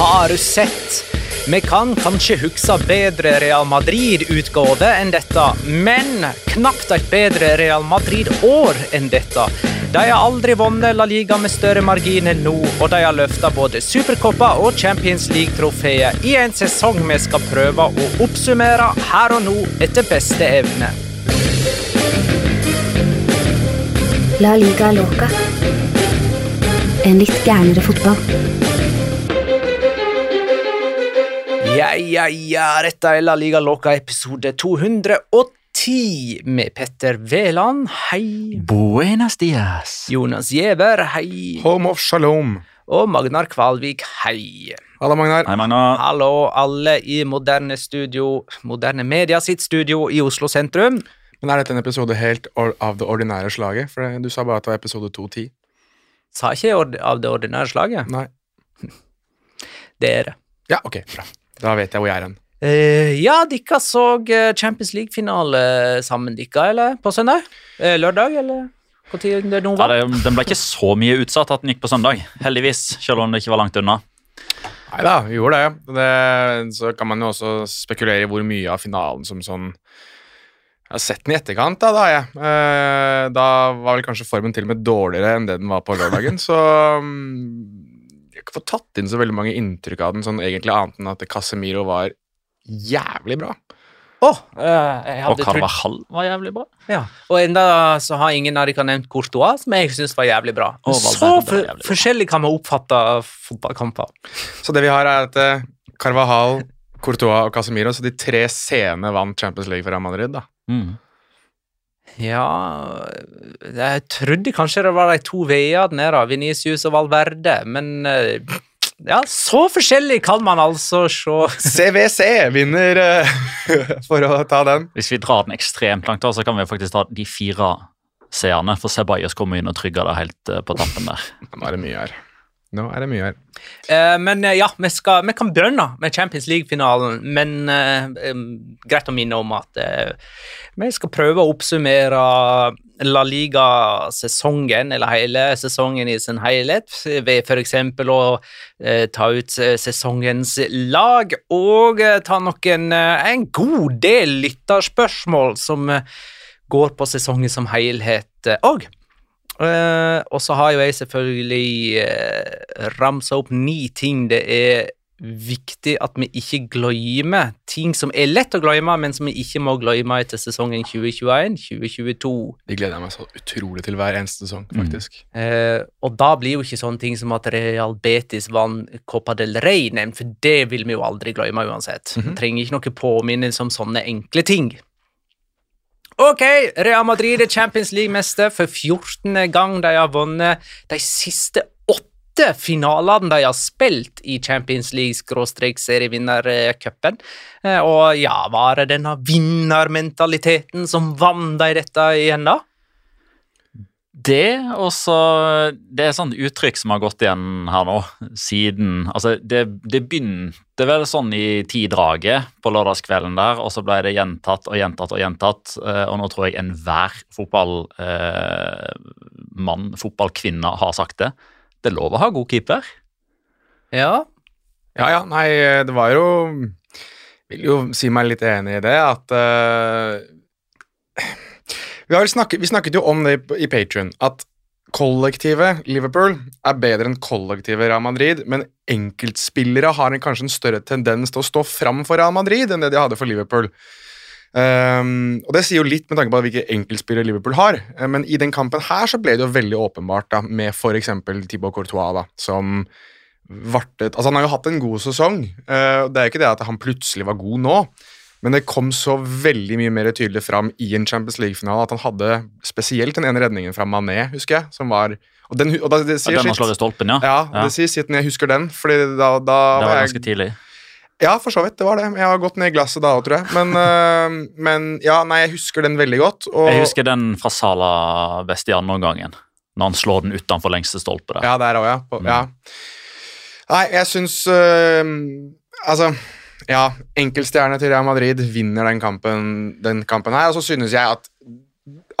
Har du sett? Vi kan kanskje huske bedre Real Madrid-utgave enn dette, men knapt et bedre Real Madrid-år enn dette. De har aldri vunnet La Liga med større margin enn nå, og de har løfta både Supercoppa og Champions League-trofeet i en sesong vi skal prøve å oppsummere her og nå etter beste evne. La liga loca. En litt gærnere fotball. Ja, ja, ja, dette er La Liga Loca episode 210 med Petter Veland, hei. Buenas dias! Jonas Giæver, hei. Home of Shalom. Og Magnar Kvalvik, hei. Halla, Magnar. Hei, Magnar. Hallo, alle i Moderne Studio, Moderne Media sitt studio i Oslo sentrum. Men er dette en episode helt av det ordinære slaget? For du sa bare at det var episode 210. Sa ikke jeg av det ordinære slaget? Nei. Det er det. Ja, ok, bra. Da vet jeg hvor jeg er hen. Uh, ja, dere så eh, Champions League-finale sammen, dere, eller? På søndag? Uh, lørdag, eller? Hvor tid det nå Ja, det, den ble ikke så mye utsatt at den gikk på søndag, heldigvis. Selv om det ikke var langt unna. Nei da, vi gjorde det. det. Så kan man jo også spekulere i hvor mye av finalen som sånn Jeg har sett den i etterkant, da. Da, jeg. Eh, da var vel kanskje formen til og med dårligere enn det den var på lørdagen, så mm, ikke fått tatt inn så veldig mange inntrykk av den, sånn egentlig annet enn at Casemiro var jævlig bra. Oh, eh, jeg Og Carvajal var jævlig bra. Ja, og enda så har ingen av dere nevnt Courtois, som jeg syns var jævlig bra. Og så for, jævlig bra. forskjellig kan man oppfatte fotballkamper. Så det vi har, er at eh, Carvajal, Courtois og Casemiro, så de tre sene vant Champions League for Real Madrid, da. Mm. Ja Jeg trodde kanskje det var de to V-ene der, Venicius og Valverde, men eh, ja, så forskjellig kan man altså se. CWC vinner eh, for å ta den. Hvis vi drar den ekstremt langt, så kan vi faktisk ta de fire seerne. For Ceballos kommer inn og trygger det helt eh, på tampen der. Nå er det mye her. Nå er det mye her. Eh, men eh, ja, vi, skal, vi kan begynne med Champions League-finalen, men eh, greit å minne om at eh, vi skal prøve å oppsummere La Liga-sesongen, eller hele sesongen i sin helhet, ved f.eks. å eh, ta ut eh, sesongens lag, og ta noen, en god del lytterspørsmål som går på sesongen som helhet òg. Eh, og så har jo jeg selvfølgelig uh, ramsa opp ni ting det er viktig at vi ikke glemmer ting som er lett å glemme, men som vi ikke må glemme etter sesongen 2021-2022. De gleder jeg meg så utrolig til hver eneste sesong, faktisk. Eh, og da blir jo ikke sånne ting som at Real Betis vant Copa del Rey nevnt, for det vil vi jo aldri glemme uansett. Mhm. Trenger ikke noe påminnelse om sånne enkle ting. Ok, Real Madrid er Champions League-mester for 14. gang de har vunnet de siste åtte finalene de har spilt i Champions League-serievinnercupen. Eh, Og ja, var det denne vinnermentaliteten som vant de dette igjen, da? Det, og så Det er sånn uttrykk som har gått igjen her nå, siden Altså, det, det begynte vel sånn i tidraget på lørdagskvelden der, og så ble det gjentatt og gjentatt og gjentatt, eh, og nå tror jeg enhver fotballmann, fotballkvinne, har sagt det. Det er lov å ha god keeper. Ja. Ja, ja, nei, det var jo Vil jo si meg litt enig i det, at eh, vi, snakket, vi snakket jo om det i- i Patrion, at kollektivet Liverpool er bedre enn kollektivet Real Madrid, men enkeltspillere har en, kanskje en større tendens til å stå fram for Real Madrid enn det de hadde for Liverpool. Um, og Det sier jo litt med tanke på hvilke enkeltspillere Liverpool har, Eh, men i den kampen her så ble det jo veldig åpenbart da, med f.eks. Thibaut Courtois, da, som vartet Altså, han har jo hatt en god sesong. Uh, det er jo ikke det at han plutselig var god nå, men det kom så veldig mye mer tydelig fram i en Champions League-finale at han hadde spesielt den ene redningen fra Mané, husker jeg, som var Og, den, og da, det Ja, den han slår i stolpen, ja. Ja, Ja. det sier sitt når jeg husker den, Fordi da, da Det var var ganske jeg tidlig. Ja, for så vidt, det var det. Jeg har gått ned i glasset da òg, tror jeg. Men, øh, men ja, nei, jeg husker den veldig godt. Og, Jeg husker den fra Sala best i andre omgangen, når han slår den utenfor lengste stolpe der. Ja, der òg, ja. På, Mm. ja. Nei, jeg syns øh, Altså, ja, enkeltstjerne til Real Madrid vinner den kampen, den kampen her, og så synes jeg at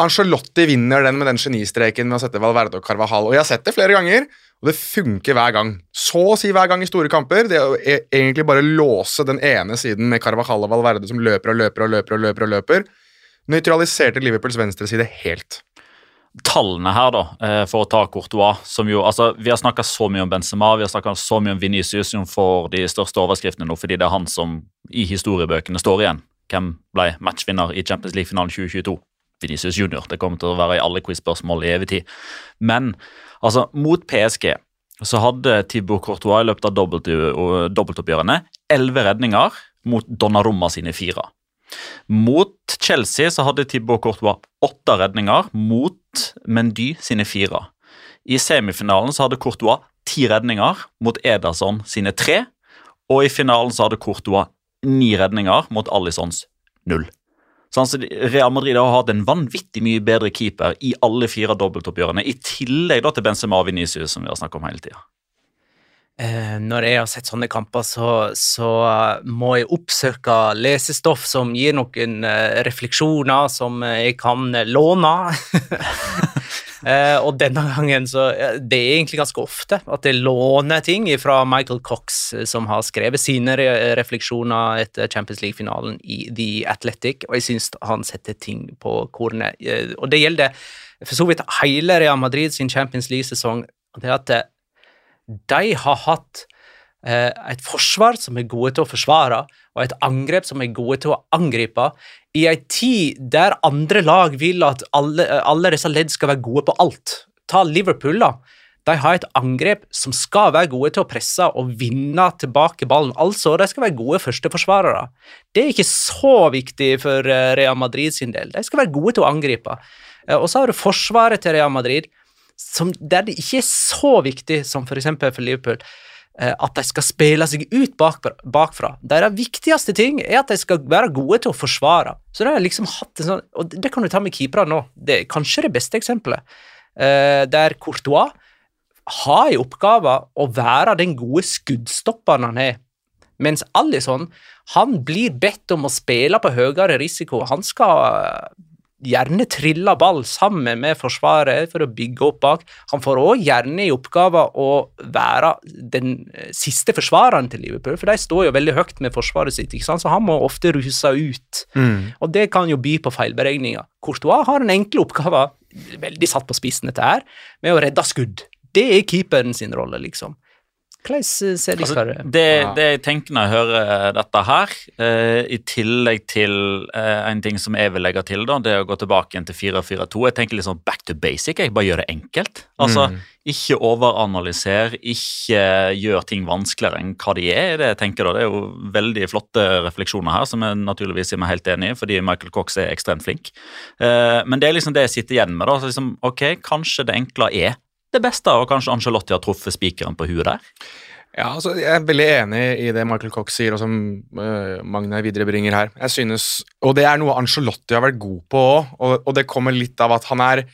Angelotti vinner den med den genistreken med å sette Valverde og Carvajal. Og jeg har sett det flere ganger, og det funker hver gang. Så å si hver gang i store kamper. Det å e- egentlig bare låse den ene siden med Carvajal og Valverde som løper og løper og løper og løper. og løper. Nøytraliserte Liverpools venstreside helt. Tallene her, da, eh, for å ta Courtois som jo, altså, Vi har snakka så mye om Benzema, vi har snakka så mye om Vinicius som får de største overskriftene nå, fordi det er han som i historiebøkene står igjen. Hvem ble matchvinner i Champions League-finalen 2022? Vinicius Junior. Det kommer til å være i alle quiz-spørsmål i evig tid. Men altså, mot PSG så hadde Thibaut Courtois i løpet av dobbelt- dobbeltoppgjørene elleve redninger mot Donnarumma sine fire. Mot Chelsea så hadde Thibaut Courtois åtte redninger mot Mendy sine fire. I semifinalen så hadde Courtois ti redninger mot Ederson sine tre. Og i finalen så hadde Courtois ni redninger mot Allisons null. Så Real Madrid har hatt en vanvittig mye bedre keeper i alle fire dobbeltoppgjørene, i tillegg da til Benzema og Venezia, som vi har snakket om hele tida. Eh, når jeg har sett sånne kamper, så, så må jeg oppsøke lesestoff som gir noen eh, refleksjoner som jeg kan låne. Eh, og denne gangen så Det er egentlig ganske ofte at jeg låner ting fra Michael Cox, som har skrevet sine re refleksjoner etter Champions League-finalen i The Athletic, og jeg syns han setter ting på kornet. Og det gjelder for så vidt hele Real Madrid sin Champions League-sesong. Det at de har hatt eh, et forsvar som er gode til å forsvare, og et angrep som er gode til å angripe, i ei tid der andre lag vil at alle, alle disse ledd skal være gode på alt. Ta Liverpool, da. De har et angrep som skal være gode til å presse og vinne tilbake ballen. Altså, de skal være gode førsteforsvarere. Det er ikke så viktig for eh, Real Madrid sin del. De skal være gode til å angripe. Eh, Og så har du forsvaret til Real Madrid, som, der det ikke er så viktig som f.eks. for, for Liverpool eh, at de skal spille seg ut bak, bakfra. Deres viktigste ting er at de skal være gode til å forsvare. Så det har liksom hatt en sånn, og det kan du ta med keepere nå. Det er kanskje det beste eksempelet. Eh, der Courtois har i oppgave å være den gode skuddstopperen han er. Mens Alison han blir bedt om å spille på høyere risiko. Han skal gjerne triller ball sammen med forsvaret for å bygge opp bak. Han får òg gjerne i oppgave å være den eh, siste forsvareren til Liverpool, for de står jo veldig høyt med forsvaret sitt, ikke sant? så han må ofte ruse ut. Og det kan jo by på feilberegninger. Courtois har en enkel oppgave, veldig satt på spissen dette her, med å redde skudd. Det er keeperen sin rolle, liksom. Hvordan ser de Altså, for det? det, det jeg tenker når jeg hører dette her, eh, i tillegg til eh, en ting som jeg vil legge til, da, det er å gå tilbake igjen til 4-4-2. Jeg tenker litt sånn back to basic. Jeg bare gjør det enkelt. Altså, Ikke overanalyser, ikke gjør ting vanskeligere enn hva de er. Det jeg tenker da, det er jo veldig flotte refleksjoner her, som jeg naturligvis er meg helt enig i, fordi Michael Cox er ekstremt flink. Eh, men det er liksom det jeg sitter igjen med. da, så liksom, ok, Kanskje det enkle er det beste, og kanskje Angelotti har truffet spikeren på huet der. Ja, altså, Jeg er veldig enig i det Michael Cox sier, og som uh, Magne viderebringer her. Jeg synes, Og det er noe Angelotti har vært god på òg, og, og det kommer litt av at han er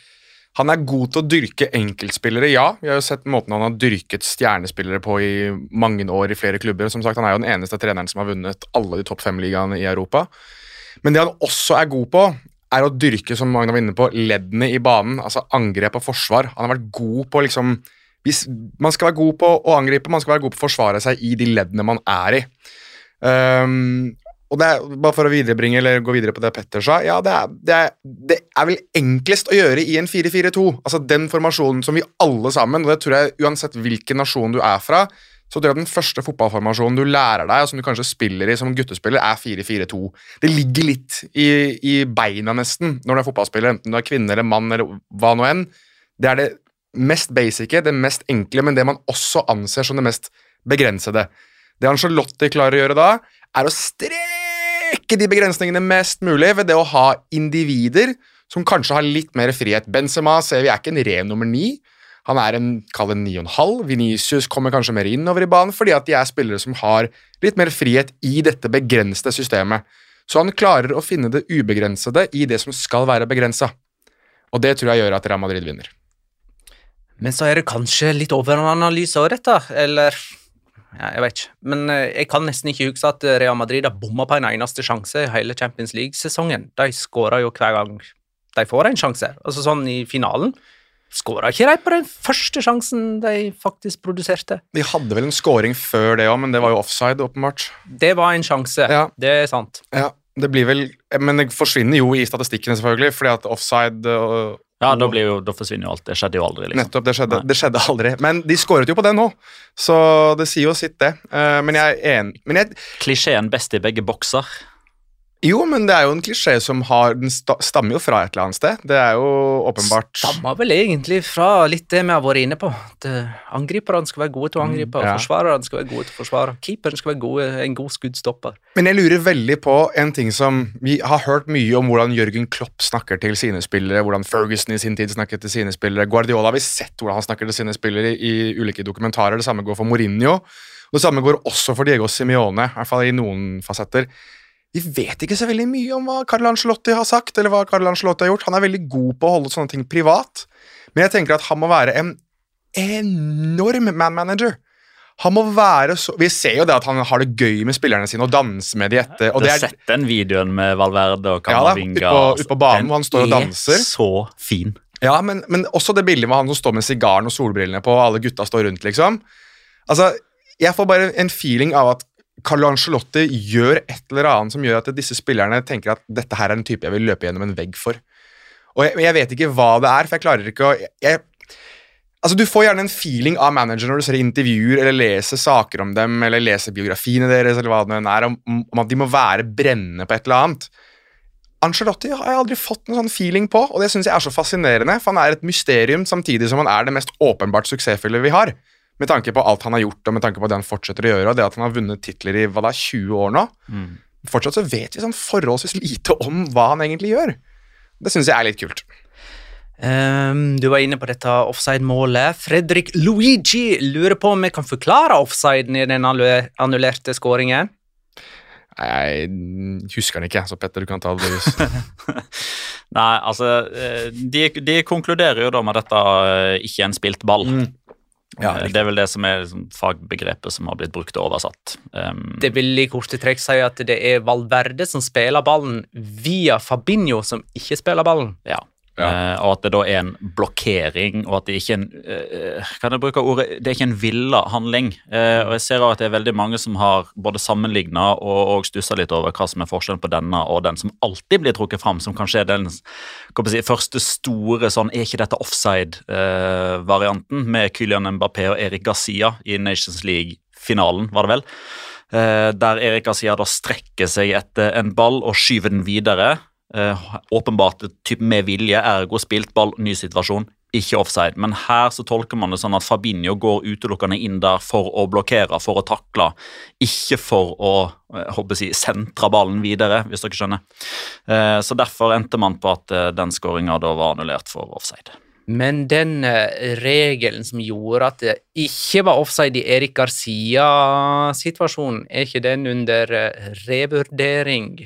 han er god til å dyrke enkeltspillere, ja. Vi har jo sett måten han har dyrket stjernespillere på i mange år i flere klubber. Som sagt, Han er jo den eneste treneren som har vunnet alle de topp fem-ligaene i Europa. Men det han også er god på, er å dyrke som Magna var inne på, leddene i banen. Altså angrep og forsvar. Han har vært god på liksom Man skal være god på å angripe, man skal være god på å forsvare seg i de leddene man er i. Um, og det er, bare for å viderebringe, eller gå videre på det Petter sa ja, det er, det, er, det er vel enklest å gjøre i en 4-4-2. Altså Den formasjonen som vi alle sammen, og det tror jeg uansett hvilken nasjon du er fra, så tror jeg den første fotballformasjonen du lærer deg, og som du kanskje spiller i som guttespiller, er 4-4-2. Det ligger litt i, i beina nesten når du er fotballspiller, enten du er kvinne eller mann eller hva nå enn. Det er det mest basice, det mest enkle, men det man også anser som det mest begrensede. Det Angelotti klarer å gjøre da, er å strekke de begrensningene mest mulig ved det å ha individer som kanskje har litt mer frihet. Benzema ser vi er ikke en ren nummer ni. Han er en kall en ni og en halv. Venicius kommer kanskje mer innover i banen fordi at de er spillere som har litt mer frihet i dette begrensede systemet. Så han klarer å finne det ubegrensede i det som skal være begrensa. Og det tror jeg gjør at Real Madrid vinner. Men så er det kanskje litt overanalyse av dette, eller ja, Jeg vet ikke. Men eh, jeg kan nesten ikke huske at Real Madrid har bomma på en eneste sjanse i hele Champions League-sesongen. De skårer jo hver gang de får en sjanse. Altså sånn i finalen. Skåra ikke de på den første sjansen de faktisk produserte? De hadde vel en scoring før det òg, men det var jo offside, åpenbart. Det var en sjanse, Ja. det er sant. Ja, det blir vel Men det forsvinner jo i statistikkene, selvfølgelig, fordi at offside og Ja, da, blir jo, da forsvinner jo alt. Det skjedde jo aldri. liksom. Nettopp, det skjedde, det skjedde aldri. Men de skåret jo på den nå, så det sier jo sitt, det. Eh, men jeg er enig Klisjeen best i begge bokser. Jo, men det er jo en klisjé som har Den stammer jo fra et eller annet sted. Det er jo åpenbart Stammer vel egentlig fra litt det vi har vært inne på. At eh, angriperne skal være gode til å angripe, og ja. forsvarerne skal være gode til å forsvare. Keeperen skal være gode, en god skuddstopper. Men jeg lurer veldig på en ting som Vi har hørt mye om hvordan Jørgen Klopp snakker til sine spillere, hvordan Ferguson i sin tid snakket til sine spillere. Guardiola har vi sett hvordan han snakker til sine spillere i ulike dokumentarer. Det samme går for Mourinho. Det samme går også for Diego Simione, i hvert fall i noen fasetter. Vi vet ikke så veldig mye om hva Carl Ancelotti har sagt, eller hva Carl Ancelotti har gjort. Han er veldig god på å holde sånne ting privat, men jeg tenker at han må være en enorm man-manager. Han må være så Vi ser jo det at han har det gøy med spillerne sine og danser med de etter. Og du har sett den videoen med Valverde og Ja Camavinga? ut på- ut på banen Den hvor han står og danser. er så fin. ja, men, men også det bildet med han som står med sigaren og solbrillene på, og alle gutta står rundt, liksom. Altså, Jeg får bare en feeling av at Carlo Ancelotti gjør et eller annet som gjør at disse spillerne tenker at dette her er en type jeg vil løpe gjennom en vegg for. Og jeg, jeg vet ikke hva det er, for jeg klarer ikke å jeg, Altså, Du får gjerne en feeling av manager når du ser intervjuer eller leser saker om dem, eller leser biografiene deres, eller hva det nå er, om, om at de må være brennende på et eller annet. Ancelotti har jeg aldri fått noen sånn feeling på, og det syns jeg er så fascinerende, for han er et mysterium samtidig som han er det mest åpenbart suksessfulle vi har. Med tanke på alt han har gjort, og med tanke på det han fortsetter å gjøre, og det at han har vunnet titler i hva det er, 20 år nå. Fortsatt så vet vi sånn forholdsvis lite om hva han egentlig gjør. Det syns jeg er litt kult. Um, du var inne på dette offside-målet. Fredrik Luigi lurer på om vi kan forklare offsiden i den annullerte skåringen. Nei, Jeg husker den ikke, så Petter, du kan ta det. Nei, altså eh, de, de konkluderer jo da med at dette eh, ikke er en spilt ball. Mm. Ja, Eh, det er vel det som er liksom, fagbegrepet som har blitt brukt og oversatt. Um, Det vil i korte trekk si at det er Valverde som spiller ballen, via Fabinho som ikke spiller ballen. ja. Ja. Eh, og at det da er en blokkering, og at det ikke er en eh, Kan jeg bruke ordet Det er ikke en villa handling. Eh, og jeg ser at det er veldig mange som har både sammenligna og, og stussa litt over hva som er forskjellen på denne og den som alltid blir trukket fram, som kanskje er den si, første store sånn Er ikke dette offside-varianten med Kylian Mbappé og Erik Gazia i Nations League-finalen, var det vel? Der Erik Gazia da strekker seg etter en ball og skyver den videre. Eh, åpenbart typ med vilje, ergo spilt ball, ny situasjon, ikke offside. Men her så tolker man det sånn at Fabinho går utelukkende inn der for å blokkere, for å takle, ikke for å eh, håper jeg, sentre ballen videre, hvis dere skjønner. Eh, så derfor endte man på at eh, den skåringa da var annullert for offside. Men den eh, regelen som gjorde at det ikke var offside i Erik Garcia-situasjonen, er ikke den under eh, revurdering?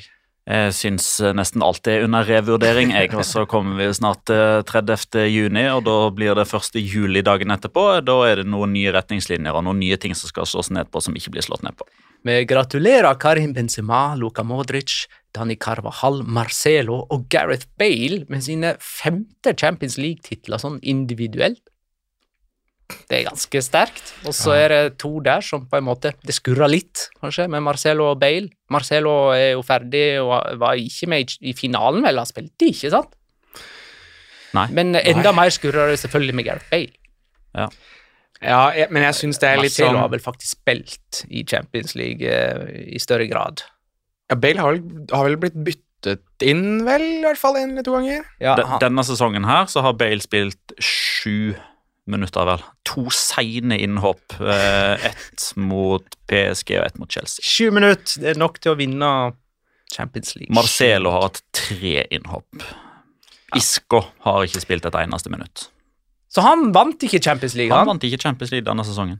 Jeg syns eh, nesten alt er under revurdering. Jeg, og så kommer vi snart til 30. juni, og da blir det 1. juli dagen etterpå. Da er det noen nye retningslinjer og noen nye ting som skal slås ned på, som ikke blir slått ned på. Vi gratulerer Karim Benzema, Luka Modric, Dani Carvajal, Marcelo og Gareth Bale med sine femte Champions League-titler sånn individuelt. Det er ganske sterkt. Og så er det to der som på en måte Det skurrer litt, kanskje, med Marcelo og Bale. Marcelo er jo ferdig og var ikke med i- finalen, vel? Han spilte ikke, sant? Nei. Men enda mer skurrer det selvfølgelig med Gareth Bale. Ja, jeg, men jeg syns det er litt Marcelo sånn har vel faktisk spilt i Champions League eh, i større grad. ja, Bale har vel, har vel blitt byttet inn, vel, i hvert fall en eller to ganger. Ja, han- Denne sesongen her så har Bale spilt sju minutter, vel. To seine innhopp. Eh, ett mot PSG og ett mot Chelsea. Sju minutter, det er nok til å vinne Champions League. Marcelo har hatt tre innhopp. Isco har ikke spilt et eneste minutt. Så han vant ikke Champions League, Han han? vant ikke Champions League denne sesongen.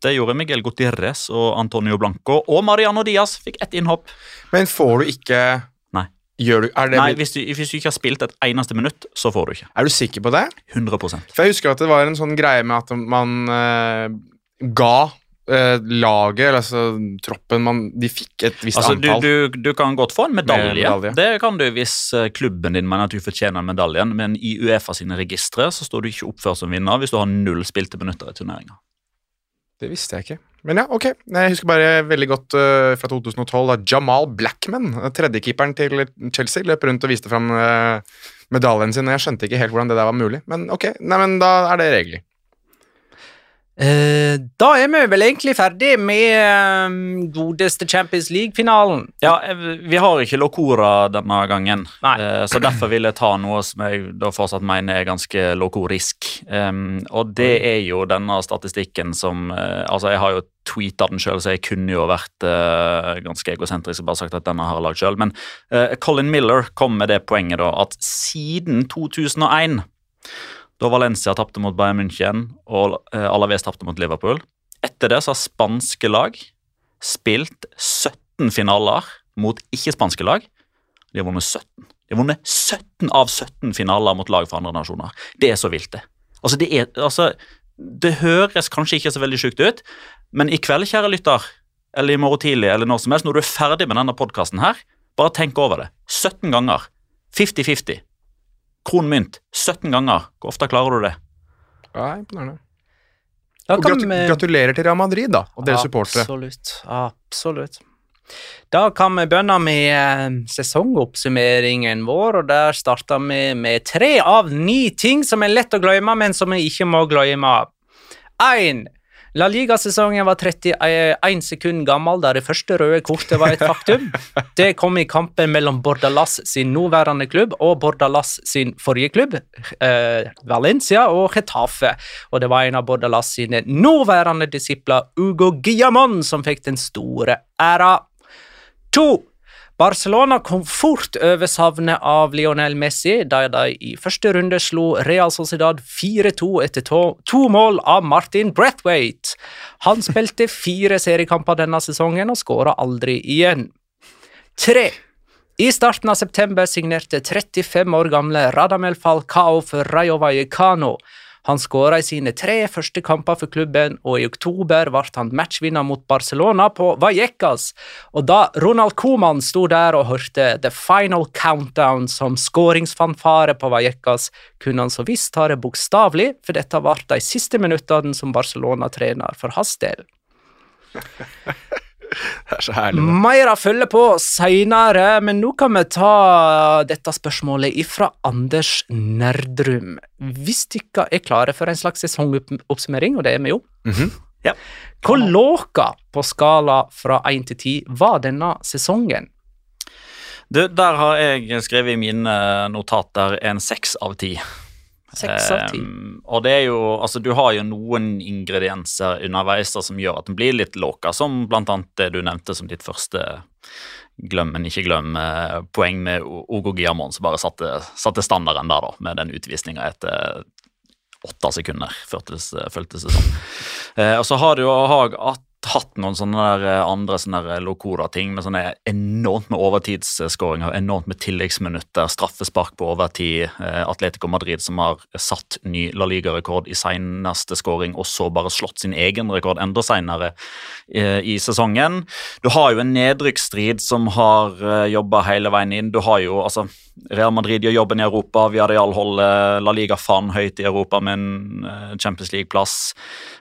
Det gjorde Miguel Gutierrez og Antonio Blanco. Og Mariano Diaz fikk ett innhopp. Men får du ikke. Gjør du, det, Nei, hvis du, hvis du ikke har spilt et eneste minutt, så får du ikke. er du sikker på det? 100% For jeg husker at det var en sånn greie med at man eh, ga eh, laget, eller altså troppen man, De fikk et visst Altså, antall. du, du kan godt få en medalje. Medalje. Det kan du hvis eh, klubben din mener at du fortjener medaljen, men i Uefa sine registre så står du ikke oppført som vinner hvis du har null spilte minutter i turneringa. Det visste jeg ikke. Men ja, ok. Jeg husker bare veldig godt uh, fra 2012 da Jamal Blackman, tredjekeeperen til Chelsea, løp rundt og viste fram uh, medaljen sin. og Jeg skjønte ikke helt hvordan det der var mulig, men ok. Nei, men da er det regler. Eh, da er vi vel egentlig ferdig med eh, godeste Champions League-finalen. Ja, eh, vi har ikke Locora denne gangen, Nei. eh, så derfor vil jeg ta noe som jeg da fortsatt mener er ganske lokorisk. Um, og det er jo denne statistikken som Altså, jeg har jo tweeta den sjøl, så jeg kunne jo vært uh, ganske egosentrisk og bare sagt at denne har jeg lagd sjøl. Men uh, Colin Miller kom med det poenget da at siden 2001 da Valencia tapte mot Bayern München og eh, Alaves tapte mot Liverpool. Etter det så har spanske lag spilt 17 finaler mot ikke-spanske lag. De har vunnet 17. De har vunnet 17 av 17 finaler mot lag fra andre nasjoner. Det er så vilt, det. Altså, det, er, altså, det høres kanskje ikke så veldig sjukt ut, men i kveld, kjære lytter, eller i morgen tidlig, eller når som helst, når du er ferdig med denne podkasten her, bare tenk over det. 17 ganger. 50-50. Kron mynt. 17 ganger. Hvor ofte klarer du det? Ja, imponerende. Og kan vi- gratulerer til Real Madrid da, og deres supportere. Absolutt. Absolutt. Da kan vi begynne med eh, sesongoppsummeringen vår, og der starter vi med tre av ni ting som er lett å glemme, men som vi ikke må glemme. 1. La Liga-sesongen var 31 sekunder gammel da det første røde kortet var et faktum. Det kom i kampen mellom Bordalas sin nåværende klubb og Bordalas sin forrige klubb, eh, Valencia og Getafe. Og det var en av Bordalas sine nåværende disipler, Ugo Guillamon, som fikk den store æra. 2. Barcelona kom fort over savnet av Lionel Messi da de i første runde slo Real Sociedad 4-2 etter to, to mål av Martin Brathwaite. Han spilte fire seriekamper denne sesongen og skåra aldri igjen. 3. I starten av september signerte 35 år gamle Radamel Falcao for Rayo Vallecano. Han skåra i sine tre første kamper for klubben, og i oktober ble han matchvinner mot Barcelona på Vallecas. Og da Ronald Coman sto der og hørte The Final Countdown som skåringsfanfare på Vallecas, kunne han så visst ta det bokstavelig, for dette ble de siste minuttene som Barcelona-trener for hans del. Det er så herlig. det. Meira følger på seinere, men nå kan vi ta dette spørsmålet ifra Anders Nerdrum. Hvis dere er klare for en slags sesongoppsummering, og det er vi jo Mhm. ja. Hvor låga på skala fra 1 til 10 var denne sesongen? Du, der har jeg skrevet i mine notater en seks av ti. Um, og det er jo, altså Du har jo noen ingredienser underveis da, som gjør at den blir litt låka, som blant annet det du nevnte som ditt første glem, men ikke glem eh, poeng med Ogo Giamon, som bare satte, satte standarden der, da, med den utvisninga etter åtte sekunder, føltes, føltes det som. Eh, og så har du jo Haag at hatt noen sånne der eh, andre sånne der Locora-ting med sånne enormt med overtidsskåringer, enormt med tilleggsminutter, straffespark på overtid. Eh, Atletico Madrid som har satt ny La Liga-rekord i seneste skåring, og så bare slått sin egen rekord enda senere eh, i sesongen. Du har jo en nedrykksstrid som har eh, jobba hele veien inn. Du har jo altså Real Madrid gjør jobben i Europa. Villarreal holder La Liga faen høyt i Europa med en eh, Champions League-plass.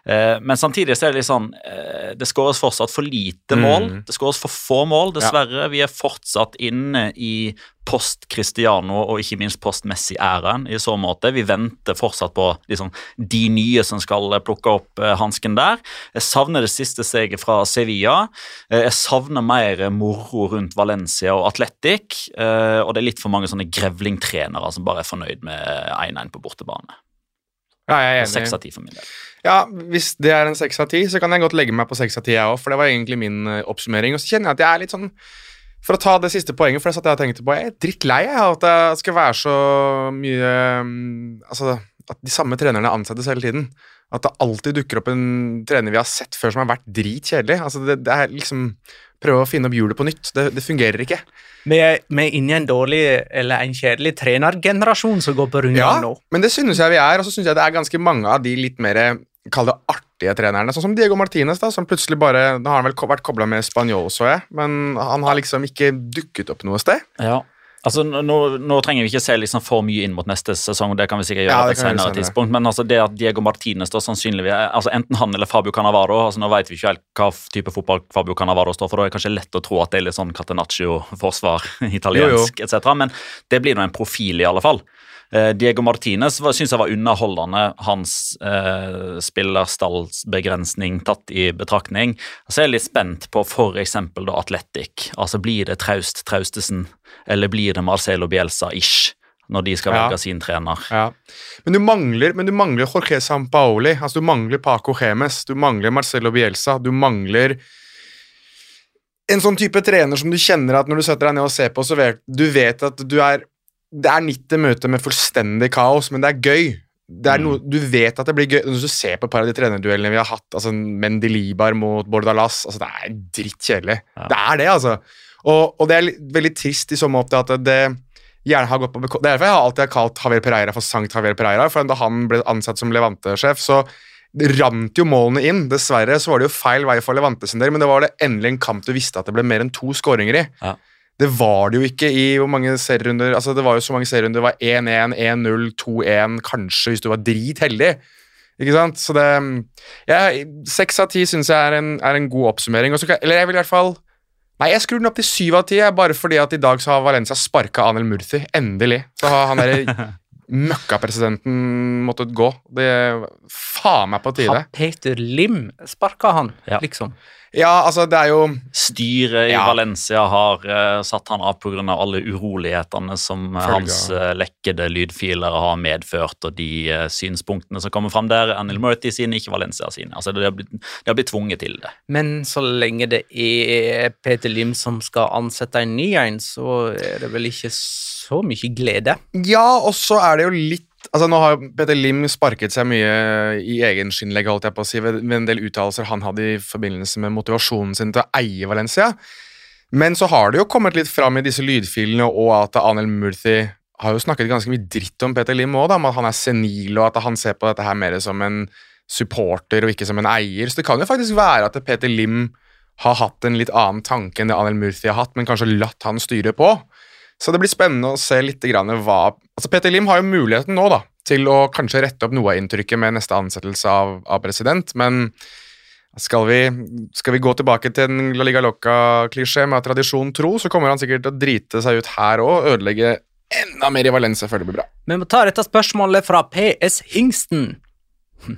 Eh, men samtidig så er det litt sånn eh, Det skåres fortsatt for lite mål. Mm. Det skåres for få mål, dessverre. Vi er fortsatt inne i post-Cristiano og ikke minst post-Messi-æraen i så måte. Vi venter fortsatt på liksom, de nye som skal plukke opp eh, hansken der. Jeg savner det siste steget fra Sevilla. Eh, jeg savner mer moro rundt Valencia og Atletic. Eh, og det er litt for mange sånne grevlingtrenere som bare er fornøyd med 1-1 på bortebane. Ja, jeg er Seks av ti for min del. Ja, Hvis det er en seks av ti, så kan jeg godt legge meg på seks av ti, jeg òg. For det var egentlig min eh, oppsummering. Og så kjenner jeg at jeg er litt sånn For å ta det siste poenget, for det satt jeg og tenkte på, jeg er drittlei av at det skal være så mye mm, Altså, at de samme trenerne ansettes hele tiden. At det alltid dukker opp en trener vi har sett før som har vært dritkjedelig. Altså, det, det er liksom Prøve å finne opp hjulet på nytt. Det, det fungerer ikke. Vi er, vi er inne i en dårlig eller en kjedelig trenergenerasjon som går på rundgang Ja, nå. men det synes jeg vi er, og så synes jeg det er ganske mange av de litt mer Kall det artige trenerne, sånn som Diego Martinez, da, som plutselig bare Nå har han vel vært kobla med spanjol, så jeg, men han har liksom ikke dukket opp noe sted. Ja. Altså, nå, nå trenger vi ikke se liksom for mye inn mot neste sesong, det kan vi sikkert gjøre Ja, på et senere tidspunkt, men altså det at Diego Martinez da sannsynligvis er- altså Enten han eller Fabio Cannavaro altså Nå vet vi ikke helt hva type fotball Fabio Cannavaro står for, da er det kanskje lett å tro at det er litt sånn Catenaccio-forsvar, italiensk etc., men det blir nå en profil, i alle fall. Eh, Diego Martinez syns jeg var underholdende, hans eh, spillerstallsbegrensning tatt i betraktning. Så jeg er litt spent på f.eks. Atletic. Altså, blir det Traust Traustesen, eller blir det Marcelo Bielsa-ish? Når de skal Ja. velge sin trener. Ja. Men, du mangler, men du mangler Jorge Sampaoli, altså du mangler Paco Gemes, du mangler Marcelo Bielsa, du mangler en sånn type trener som du kjenner at når du setter deg ned og ser på, så vet du vet at du er Det er 90 møter med fullstendig kaos, men det er gøy. Det er noe, du vet at det blir gøy. Når du ser på et par av de trenerduellene vi har hatt, altså Mendy Libar mot Bordalas altså Det er drittkjedelig. Ja. Det er det, altså. Og, og det er veldig trist i så måte at det gjerne har gått på bekostning Det er derfor jeg har alltid har kalt Javier Pereira for Sankt Javier Pereira. For da han ble ansatt som Levante-sjef, så rant jo målene inn. Dessverre så var det jo feil vei for Levante sin del, men det var det endelig en kamp du visste at det ble mer enn to skåringer i. Ja. Det var det jo ikke i hvor mange serierunder altså Det var jo så mange serierunder. Det var 1-1, 1-0, 2-1, kanskje hvis du var dritheldig. Ikke sant? Så det ja, Seks av ti syns jeg er en, er en god oppsummering. Kan, eller jeg vil i hvert fall Nei, jeg skrur den opp til syv av ti, bare fordi at i dag så har Valencia sparka Anel Murthy. Endelig. Så har han derre møkkapresidenten måttet gå. Det er faen meg på tide. Har Peter Lim sparka han, Ja. liksom? Ja, altså, det er jo Styret i Ja. Valencia har uh, satt han av pga. alle urolighetene som eh, hans eh, lekkede lydfiler har medført, og de synspunktene som kommer fram der. Anil Murthy sine, ikke Valencia sine. Altså, de har blitt, de har blitt tvunget til det. Men så lenge det er Peter Lim som skal ansette en ny en, så er det vel ikke så mye glede. Ja, og så er det jo litt Altså Nå har Peter Lim sparket seg mye i egen skinnlegg holdt jeg på å si, ved, ved en del uttalelser han hadde i forbindelse med motivasjonen sin til å eie Valencia. Men så har det jo kommet litt fram i disse lydfilene og at Anel Murthy har jo snakket ganske mye dritt om Peter Lim òg, om at han er senil, og at han ser på dette her mer som en supporter og ikke som en eier. Så det kan jo faktisk være at Peter Lim har hatt en litt annen tanke enn det Anel Murthy har hatt, men kanskje latt han styre på. Så det blir spennende å se litt grann hva altså Peter Lim har jo muligheten nå da, til å kanskje rette opp noe av inntrykket med neste ansettelse av, av president, men skal vi, skal vi, gå tilbake til en La Liga Loca-klisjé med tradisjon tro, så kommer han sikkert til å drite seg ut her òg, ødelegge enda mer i Valencia før det blir bra. Vi må ta dette spørsmålet fra PS Hingsten.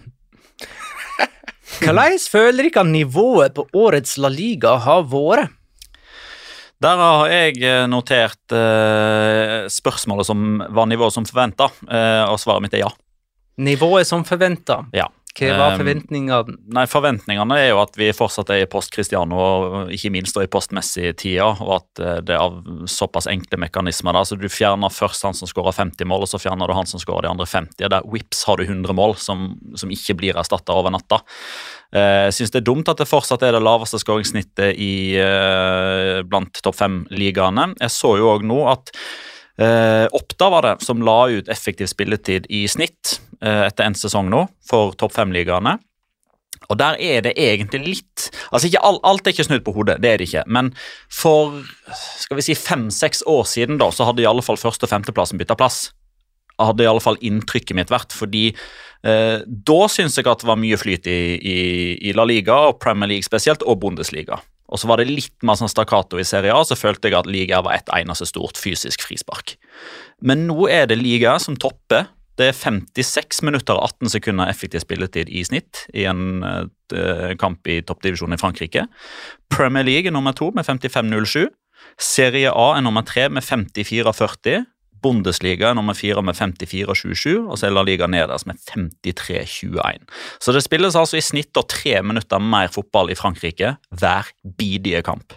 Hvordan føler dere nivået på årets La Liga har vært? Der har jeg eh, notert eh, spørsmålet som var nivået som forventa, eh, og svaret mitt er ja. Nivået som forventa. Ja. Hva var forventningene? Nei, Forventningene er jo at vi fortsatt er i post Cristiano, og ikke minst i postmessig-tida. og at det er av såpass enkle mekanismer. da, så Du fjerner først han som skårer 50 mål, og så fjerner du han som skårer de andre 50. Der whips har du 100 mål, som, som ikke blir erstatta over natta. Jeg uh, syns det er dumt at det fortsatt er det laveste skåringssnittet i, uh, blant topp fem-ligaene. Jeg så jo òg nå at Uh, Oppda var det som la ut effektiv spilletid i snitt eh, etter en sesong nå for topp fem-ligaene. Og der er det egentlig litt Altså, ikke alt, alt er ikke snudd på hodet, det er det ikke. Men for skal vi si fem-seks år siden da, så hadde i alle fall første- og femteplassen bytta plass. Hadde i alle fall inntrykket mitt vært. fordi eh, da syns jeg at det var mye flyt i, i, i La Liga, og Premier League spesielt, og Bundesliga. Og så var det litt mer sånn stakkato i Serie A, så følte jeg at liga var et eneste stort fysisk frispark. Men nå er det liga som topper. Det er 56 minutter og 18 sekunder effektiv spilletid i snitt i en uh, kamp i toppdivisjonen i Frankrike. Premier League er nummer to med 55,07. Serie A er nummer tre med 54,40. Bundesliga er nummer fire med 54-27, og så er La Liga nederst med 53-21. Så det spilles altså i snitt tre minutter mer fotball i Frankrike hver bidige kamp.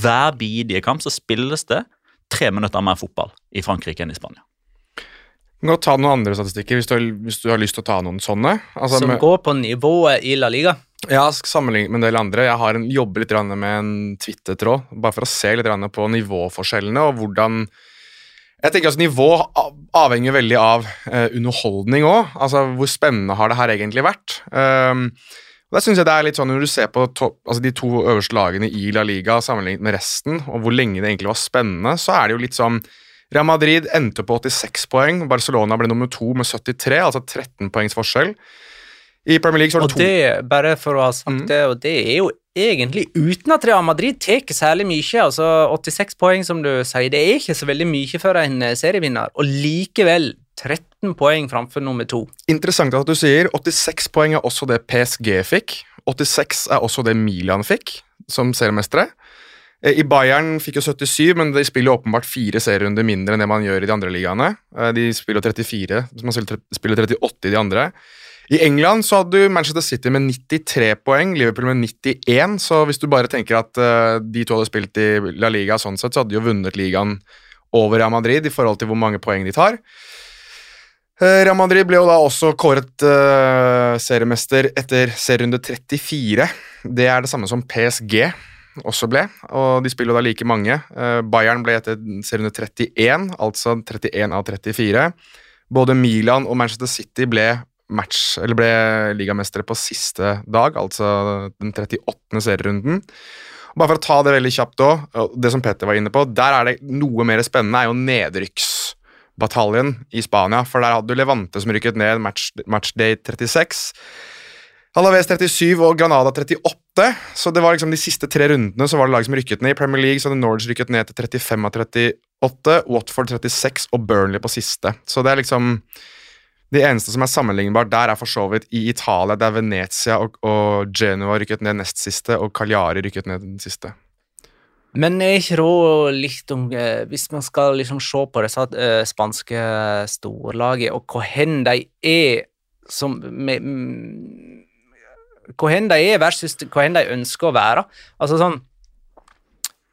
Hver bidige kamp så spilles det tre minutter mer fotball i Frankrike enn i Spania. Gå ta noen andre statistikker hvis du har, hvis du har lyst til å ta noen sånne. Altså, Som med, går på nivået i La Liga? Ja, sammenlignet med en del andre. Jeg har en, jobber litt med en Twitter-tråd, bare for å se litt på nivåforskjellene og hvordan jeg tenker altså Nivå avhenger veldig av uh, underholdning òg. Altså, hvor spennende har det her egentlig vært? Um, og der synes jeg det er litt sånn Når du ser på topp, altså de to øverste lagene i La Liga sammenlignet med resten, og hvor lenge det egentlig var spennende, så er det jo litt sånn Real Madrid endte på 86 poeng, Barcelona ble nummer to med 73, altså 13 poengs forskjell. I Premier League så var det og det, Bare for å ha sagt mm. det, og det er jo egentlig uten at Real Madrid tar særlig mye. altså 86 poeng, som du sier, det er ikke så veldig mye for en eh, serievinner. Og likevel 13 poeng framfor nummer to. Interessant at du sier 86 poeng er også det PSG fikk. 86 er også det Milan fikk som seriemestere. Eh, I Bayern fikk jo 77, men de spiller åpenbart fire serierunder mindre enn det man gjør i de andre ligaene. Eh, de spiller 34, man spiller 38 i de andre. I England så hadde du Manchester City med 93 poeng, Liverpool med 91. Så hvis du bare tenker at uh, de to hadde spilt i La Liga, sånn sett, så hadde de jo vunnet ligaen over Real Madrid i forhold til hvor mange poeng de tar. Uh, Real Madrid ble jo da også kåret uh, seriemester etter serierunde 34. Det er det samme som PSG også ble, og de spiller jo da like mange. Bayern ble etter serierunde 31, altså 31 av 34. Både Milan og Manchester City ble match, eller ble ligamestere på siste dag, altså den 38. serierunden. Bare for å ta det veldig kjapt òg, det som Petter var inne på, der er det noe mer spennende, er jo nedrykksbataljen i Spania. For der hadde du Levante som rykket ned match, matchday 36. Alaves 37 og Granada 38, så det var liksom de siste tre rundene så var det lag som rykket ned. I Premier League så hadde Norge rykket ned til 35 av 38, Watford 36 og Burnley på siste. Så det er liksom de eneste som er sammenlignbart der, er for så vidt i Italia, der Venezia og, og Genoa rykket ned nest siste, og Cagliari rykket ned den siste. Men er ikke råd litt om eh, Hvis man skal liksom se på disse uh, spanske storlagene, og hvor hen de er som med, mm, Hvor hen de er versus hvor hen de ønsker å være. Altså sånn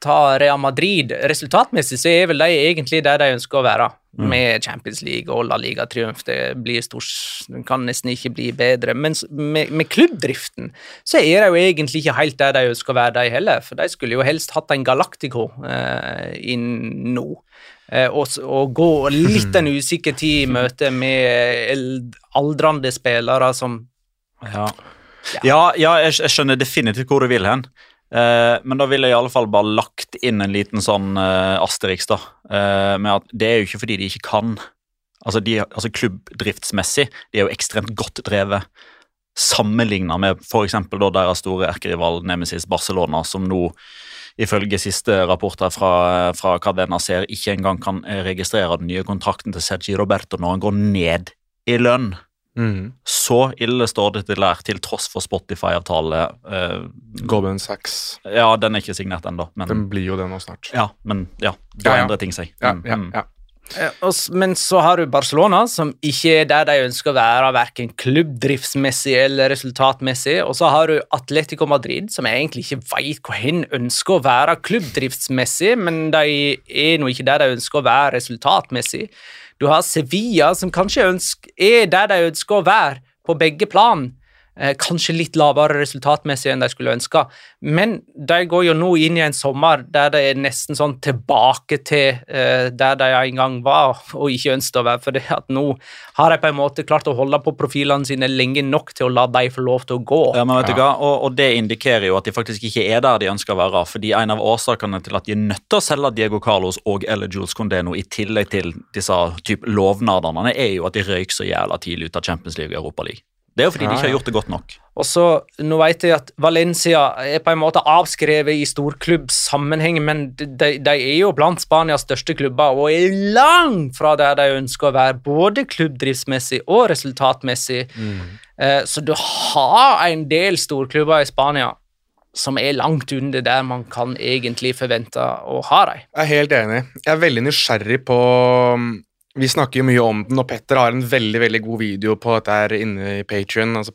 Ta Real Madrid. Resultatmessig så er vel de egentlig der de ønsker å være. Med Champions League og La Liga-triumf. Det blir stort, kan nesten ikke bli bedre. Men med, med klubbdriften så er de jo egentlig ikke helt der de å være, de heller. For de skulle jo helst hatt en Galactico eh, inn nå. Eh, og, og gå litt en usikker tid i møte med aldrende spillere som Ja, ja, ja jeg skjønner definitivt hvor du vil hen. Eh, men da ville jeg i alle fall bare lagt inn en liten sånn uh, Asterix, da. Eh, med at det er jo ikke fordi de ikke kan. Altså, de, altså Klubbdriftsmessig de er jo ekstremt godt drevet. Sammenligna med f.eks. deres store erkerival Nemesis Barcelona, som nå ifølge siste rapporter fra, fra Cadena Ser ikke engang kan eh, registrere den nye kontrakten til Sergi Roberto når han går ned i lønn. Mhm. Så ille står det til der, til tross for Spotify-avtale. Uh, Goldman Sachs. ja, den er ikke signert ennå, Den blir jo det nå snart. Ja, men ja, da Ja, ja. endrer ting seg. Ja, Mm, ja, mm. ja. Eh, Men så har du Barcelona, som ikke er der de ønsker å være, verken klubbdriftsmessig eller resultatmessig. Og så har du Atletico Madrid, som jeg egentlig ikke veit hvor hen ønsker å være klubbdriftsmessig, men de er nå ikke der de ønsker å være resultatmessig. Du har Sevilla, som kanskje ønsker, er der de ønsker å være, på begge plan. Eh, kanskje litt lavere resultatmessig enn de skulle ønske, men de går jo nå inn i en sommer der det er nesten sånn tilbake til eh, der de en gang var og ikke ønsket å være. For det at nå har de på en måte klart å holde på profilene sine lenge nok til å la de få lov til å gå. Ja, men vet du hva? Og, og det indikerer jo at de faktisk ikke er der de ønsker å være. fordi en av årsakene til at de er nødt til å selge Diego Carlos og eller Jules Condé nå, i tillegg til disse typ lovnadene, er jo at de røyk så jævla tidlig ut av Champions League og Europa League. Det er jo fordi Ja, de ikke har gjort det godt nok. Og så, Nå vet jeg at Valencia er på en måte avskrevet i storklubbsammenheng, men de, de er jo blant Spanias største klubber og er langt fra der de ønsker å være, både klubbdriftsmessig og resultatmessig. Eh, så du har en del storklubber i Spania som er langt under der man kan egentlig forvente å ha dem. Jeg er helt enig. Jeg er veldig nysgjerrig på Vi snakker jo mye om den, og Petter har en veldig veldig god video på dette inne i Patreon, altså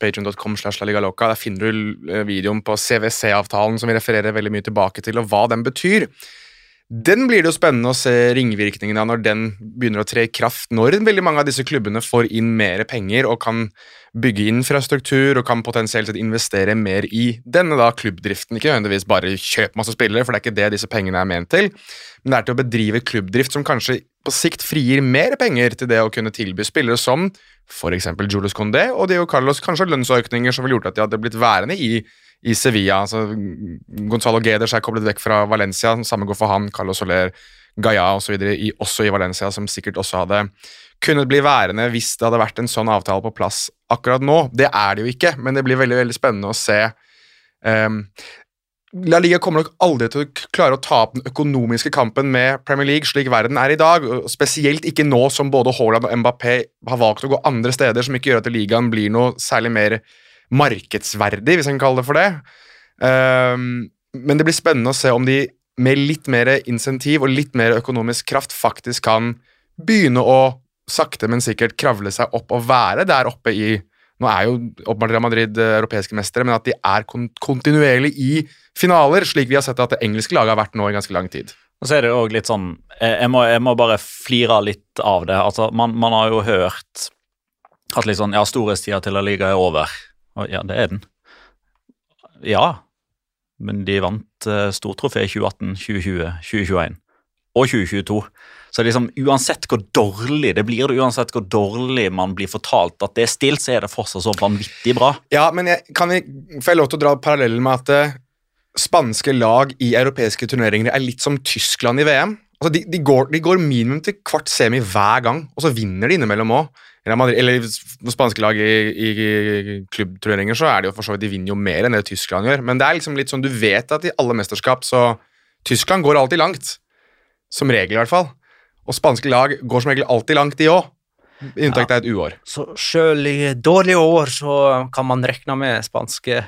La Der finner du eh, videoen på CWC-avtalen som vi refererer veldig mye tilbake til, og hva den betyr. Den blir det jo spennende å se ringvirkningene av når den begynner å tre i kraft, når veldig mange av disse klubbene får inn mer penger og kan bygge infrastruktur og kan potensielt sett investere mer i denne da klubbdriften. Ikke nødvendigvis bare kjøpe masse spillere, for det er ikke det disse pengene er ment til, men det er til å bedrive klubbdrift som kanskje på sikt frigir mer penger til det å kunne tilby spillere som f.eks. Julius Condé og Dio Carlos, kanskje lønnsøkninger som ville gjort at de hadde blitt værende i i Sevilla. altså Gonzalo Geders er koblet vekk fra Valencia, samme går for han, Carlos Soler, Gaia osv. I, også i Valencia, som sikkert også hadde kunnet bli værende hvis det hadde vært en sånn avtale på plass akkurat nå. Det er det jo ikke, men det blir veldig veldig spennende å se. Um, La Liga kommer nok aldri til å klare å ta opp den økonomiske kampen med Premier League slik verden er i dag, og spesielt ikke nå som både Haaland og Mbappé har valgt å gå andre steder, som ikke gjør at ligaen blir noe særlig mer markedsverdig, hvis en kan kalle det for det. Um, men det blir spennende å se om de med litt mer insentiv og litt mer økonomisk kraft faktisk kan begynne å sakte, men sikkert kravle seg opp og være der oppe i Nå er jo åpenbart Real Madrid eh, europeiske mestere, men at de er kontinuerlig i finaler, slik vi har sett at det engelske laget har vært nå i ganske lang tid. Og så er det jo litt sånn Jeg, jeg, må, jeg må bare flire litt av det. Altså, man, man har jo hørt at liksom, ja, storhetstida til La Liga er over. Og ja, det er den. Ja, men de vant uh, stortrofé i 2018, 2020, 2021 og 2022. Så liksom, uansett hvor dårlig det blir, uansett hvor dårlig man blir fortalt at det er stilt, så er det fortsatt så vanvittig bra. Ja, men jeg, kan vi, får jeg lov til å dra parallellen med at uh, spanske lag i europeiske turneringer er litt som Tyskland i VM? Altså, de, de, går, de går minimum til kvart semi hver gang, og så vinner de innimellom òg. Eller spanske lag i, i, klubbturneringer så er det jo for så vidt de vinner jo mer enn det Tyskland gjør. Men det er liksom litt sånn, du vet at i alle mesterskap så Tyskland går alltid langt. Som regel, i hvert fall. Og spanske lag går som regel alltid langt, de òg. Unntaket er et uår. Så sjøl i dårlige år så kan man regne med spanske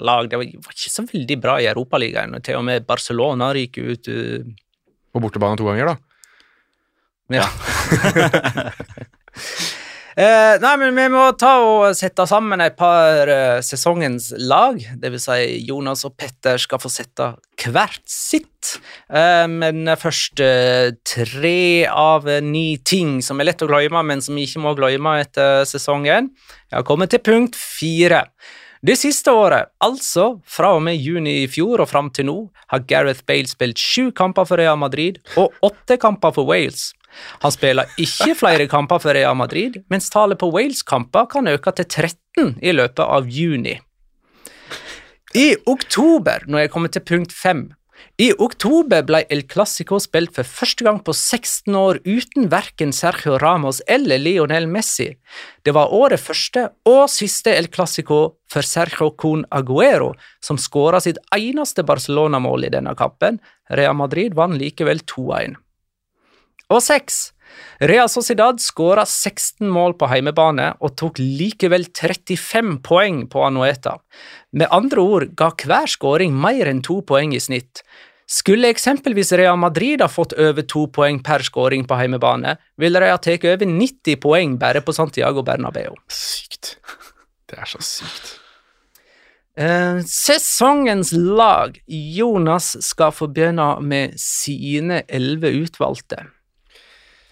lag. Det var ikke så veldig bra i Europaligaen, til og med Barcelona ryker ut. uh, På bortebane to ganger, da. Ja. Eh, nei, men vi må ta og sette sammen et par eh, sesongens lag. Det vil si Jonas og Petter skal få sette hvert sitt. Eh, men først eh, tre av ni ting som er lett å glemme, men som vi ikke må glemme etter sesongen. Jeg har kommet til punkt fire. Det siste året, altså fra og med juni i fjor og fram til nå, har Gareth Bale spilt sju kamper for Real Madrid og åtte kamper for Wales. Han spiller ikke flere kamper for Real Madrid, mens tallet på Wales-kamper kan øke til 13 i løpet av juni. I oktober, når jeg kommer til punkt 5 I oktober ble El Clásico spilt for første gang på 16 år uten verken Sergio Ramos eller Lionel Messi. Det var året første og siste El Clásico for Sergio Con Aguero, som skåra sitt eneste Barcelona-mål i denne kampen. Real Madrid vant likevel 2-1. Og seks. Real Sociedad skåra 16 mål på heimebane og tok likevel 35 poeng på Anueta. Med andre ord ga hver skåring mer enn to poeng i snitt. Skulle eksempelvis Real Madrid ha fått over to poeng per skåring på heimebane, ville de ha tatt over 90 poeng bare på Santiago Bernabeu. Sykt. Det er så sykt. Eh, sesongens lag. Jonas skal få begynne med sine elleve utvalgte.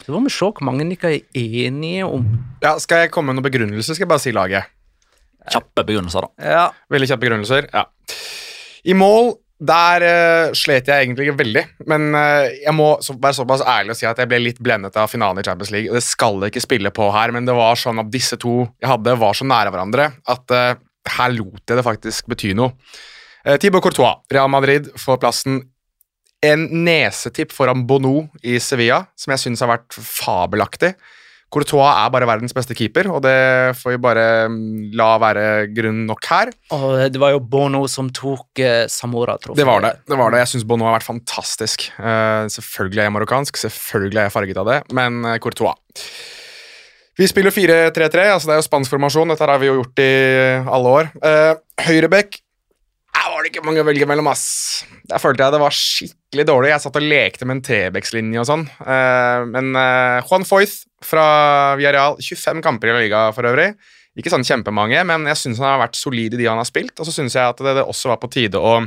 Så får vi se hvor mange dere er enige om. Ja, Skal jeg komme med noen begrunnelser, skal jeg bare si laget. Kjappe begrunnelser, da. Ja, Veldig kjappe begrunnelser. Ja. I mål der uh, slet jeg egentlig ikke veldig, men uh, jeg må så, være såpass ærlig og si at jeg ble litt blendet av finalen i Champions League. Det skal jeg ikke spille på her, men det var sånn at disse to jeg hadde, var så nære hverandre at uh, her lot jeg det faktisk bety noe. Uh, Thibaut Courtois, Real Madrid, får plassen en nesetipp foran Bono i Sevilla, som jeg syns har vært fabelaktig. Courtois er bare verdens beste keeper, og det får vi bare mm, la være grunn nok her. og det var jo Bono som tok eh, Samora-trofeet. Det var det. det var det. Jeg syns Bono har vært fantastisk. Uh, selvfølgelig er jeg marokkansk, selvfølgelig er jeg farget av det, men uh, Courtois. Vi spiller 4-3-3, altså det er jo spansk formasjon. Dette har vi jo gjort i alle år. Uh, Høyrebekk her var det ikke mange å velge mellom, ass. Der følte jeg det var skikkelig dårlig. Jeg satt og lekte med en trebekslinje og sånn. Eh, men eh, Juan Foyth fra Villarreal, 25 kamper i La Liga for øvrig. Ikke sånn kjempemange, men jeg syns han har vært solid i de han har spilt. Og så syns jeg at det, det også var på tide å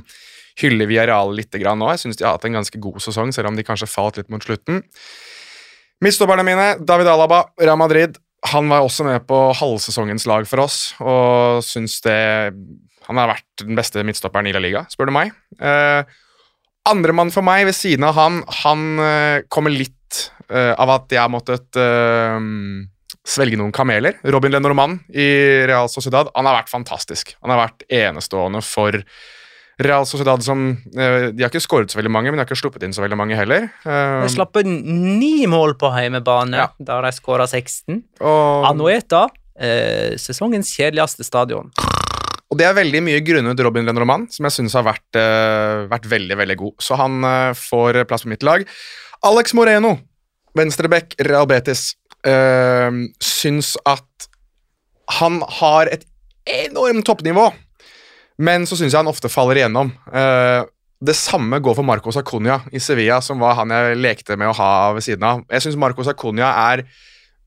hylle Villarreal litt nå. Jeg syns de har hatt en ganske god sesong, selv om de kanskje falt litt mot slutten. Midtstopperne mine, David Alaba, Real Madrid. Han var også med på halvsesongens lag for oss, og syns det Han har vært den beste midtstopperen i La Liga, spør du meg. Uh, Andremann for meg ved siden av han, han eh, kommer litt eh, av at jeg har måttet eh, svelge noen kameler. Robin Lenormand i Real Sociedad han har vært fantastisk. Han har vært enestående for Real Sociedad som eh, De har ikke skåret så veldig mange, men de har ikke sluppet inn så veldig mange heller. Eh, De slapp inn ni mål på heimebane, Ja. da de skåra 16. og, Anueta, eh, sesongens kjedeligste stadion. Og det er veldig mye grunnet Robin Lenormand, som jeg syns har vært, uh, vært veldig veldig god. Så han uh, får plass på mitt lag. Alex Moreno, venstrebekk, Real Betis, uh, syns at han har et enormt toppnivå, men så syns jeg han ofte faller igjennom. Uh, det samme går for Marcos Acuña i Sevilla, som var han jeg lekte med å ha ved siden av. Jeg syns Marcos Acuña er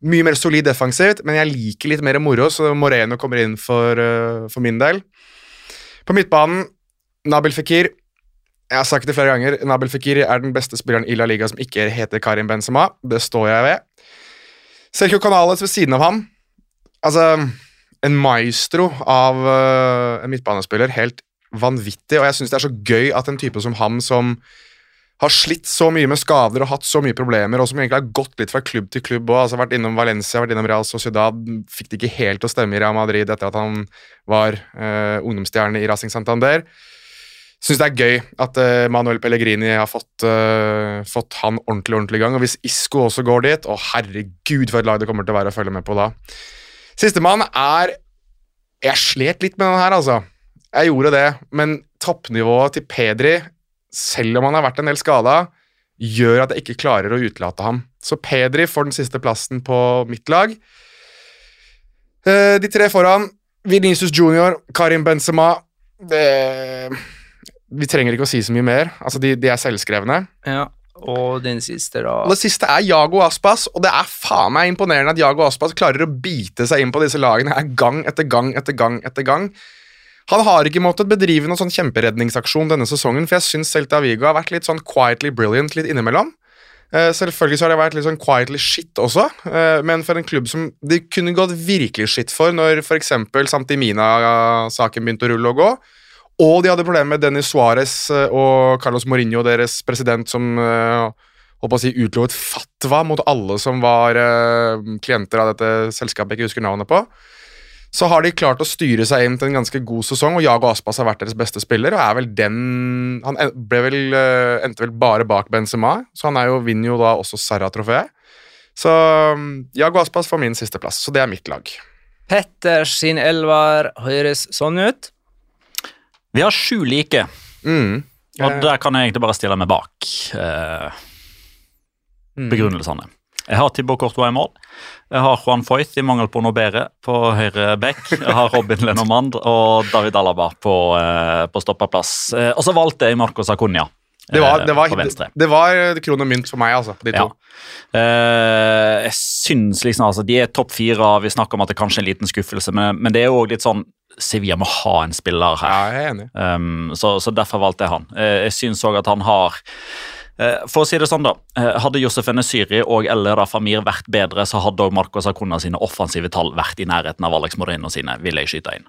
mye mer solid defensivt, men jeg liker litt mer moro, så Moreno kommer inn for, eh, for min del. På midtbanen, Nabil Fikir. Jeg har sagt det flere ganger, Nabil Fikir er den beste spilleren i La Liga som ikke heter Karim Benzema. Det står jeg ved. Sergio Canales ved siden av ham. Altså, en maestro av uh, en midtbanespiller. Helt vanvittig, og jeg syns det er så gøy at en type som ham, som har slitt så mye med skader og hatt så mye problemer, og som egentlig har gått litt fra klubb til klubb og altså vært innom Valencia, vært innom Real Sociedad, fikk det ikke helt til å stemme i Real Madrid etter at han var eh, ungdomsstjerne i Racing Santander. Syns det er gøy at eh, Manuel Pellegrini har fått, eh, fått han ordentlig ordentlig i gang. Og hvis Isco også går dit, å herregud for et lag det kommer til å være å følge med på da. Sistemann er Jeg slet litt med den her, altså. Jeg gjorde det, men toppnivået til Pedri selv om han har vært en del skada, gjør at jeg ikke klarer å utelate ham. Så Pedri får den siste plassen på mitt lag. Eh, De tre foran, Vinicius Junior, Karim Benzema det, Vi trenger ikke å si så mye mer. Altså, de, de er selvskrevne. Ja. Og den siste, da Og det siste er Jago Aspas, og det er faen meg imponerende at Jago Aspas klarer å bite seg inn på disse lagene her gang etter gang etter gang etter gang. Han har ikke måttet bedrive noen sånn kjemperedningsaksjon denne sesongen, for jeg syns Celta Vigo har vært litt sånn quietly brilliant litt innimellom. Eh, selvfølgelig så har det vært litt sånn quietly shit også, eh, men for en klubb som de kunne gått virkelig shit for når f.eks. Santimina-saken begynte å rulle og gå, og de hadde problemer med Dennis Suárez eh, og Carlos Mourinho, deres president, som å si utlovet fatwa mot alle som var klienter av dette selskapet jeg ikke husker navnet på. Så har de klart å styre seg inn til en ganske god sesong, og Jago Aspas har vært deres beste spiller. og er vel den, Han ble vel, eh, endte vel bare bak Benzema, så han er jo, vinner jo da også Sarra-trofeet. Så mm, Jago Aspas får min sisteplass, så det er mitt lag. Petters sin elver høres sånn ut. Vi har sju like, Mm. og der kan jeg egentlig bare stille meg bak eh, Mm. Jeg har Thibaut Courtois i mål. Jeg har Juan Foyth i mangel på noe bedre på høyre back. Jeg har Robin Lenormand og David Alaba på, eh, på stoppeplass. Eh, og så valgte jeg Marco Sacunia. det var, det, var, venstre. det var kron og mynt for meg, altså, de to. Ja. Eh, jeg syns liksom altså, De er topp fire. Vi snakker om at det kanskje er en liten skuffelse, men, men det er jo litt sånn Sevilla må ha en spiller her. Ja, jeg er enig. Um, så, så derfor valgte jeg han. Eh, jeg syns òg at han har eh, For å si det sånn, da. eh, Hadde Josef Syri og eller Famir vært bedre, så hadde òg Marcos Acuna sine offensive tall vært i nærheten av Alex Moreno sine, vil jeg skyte inn.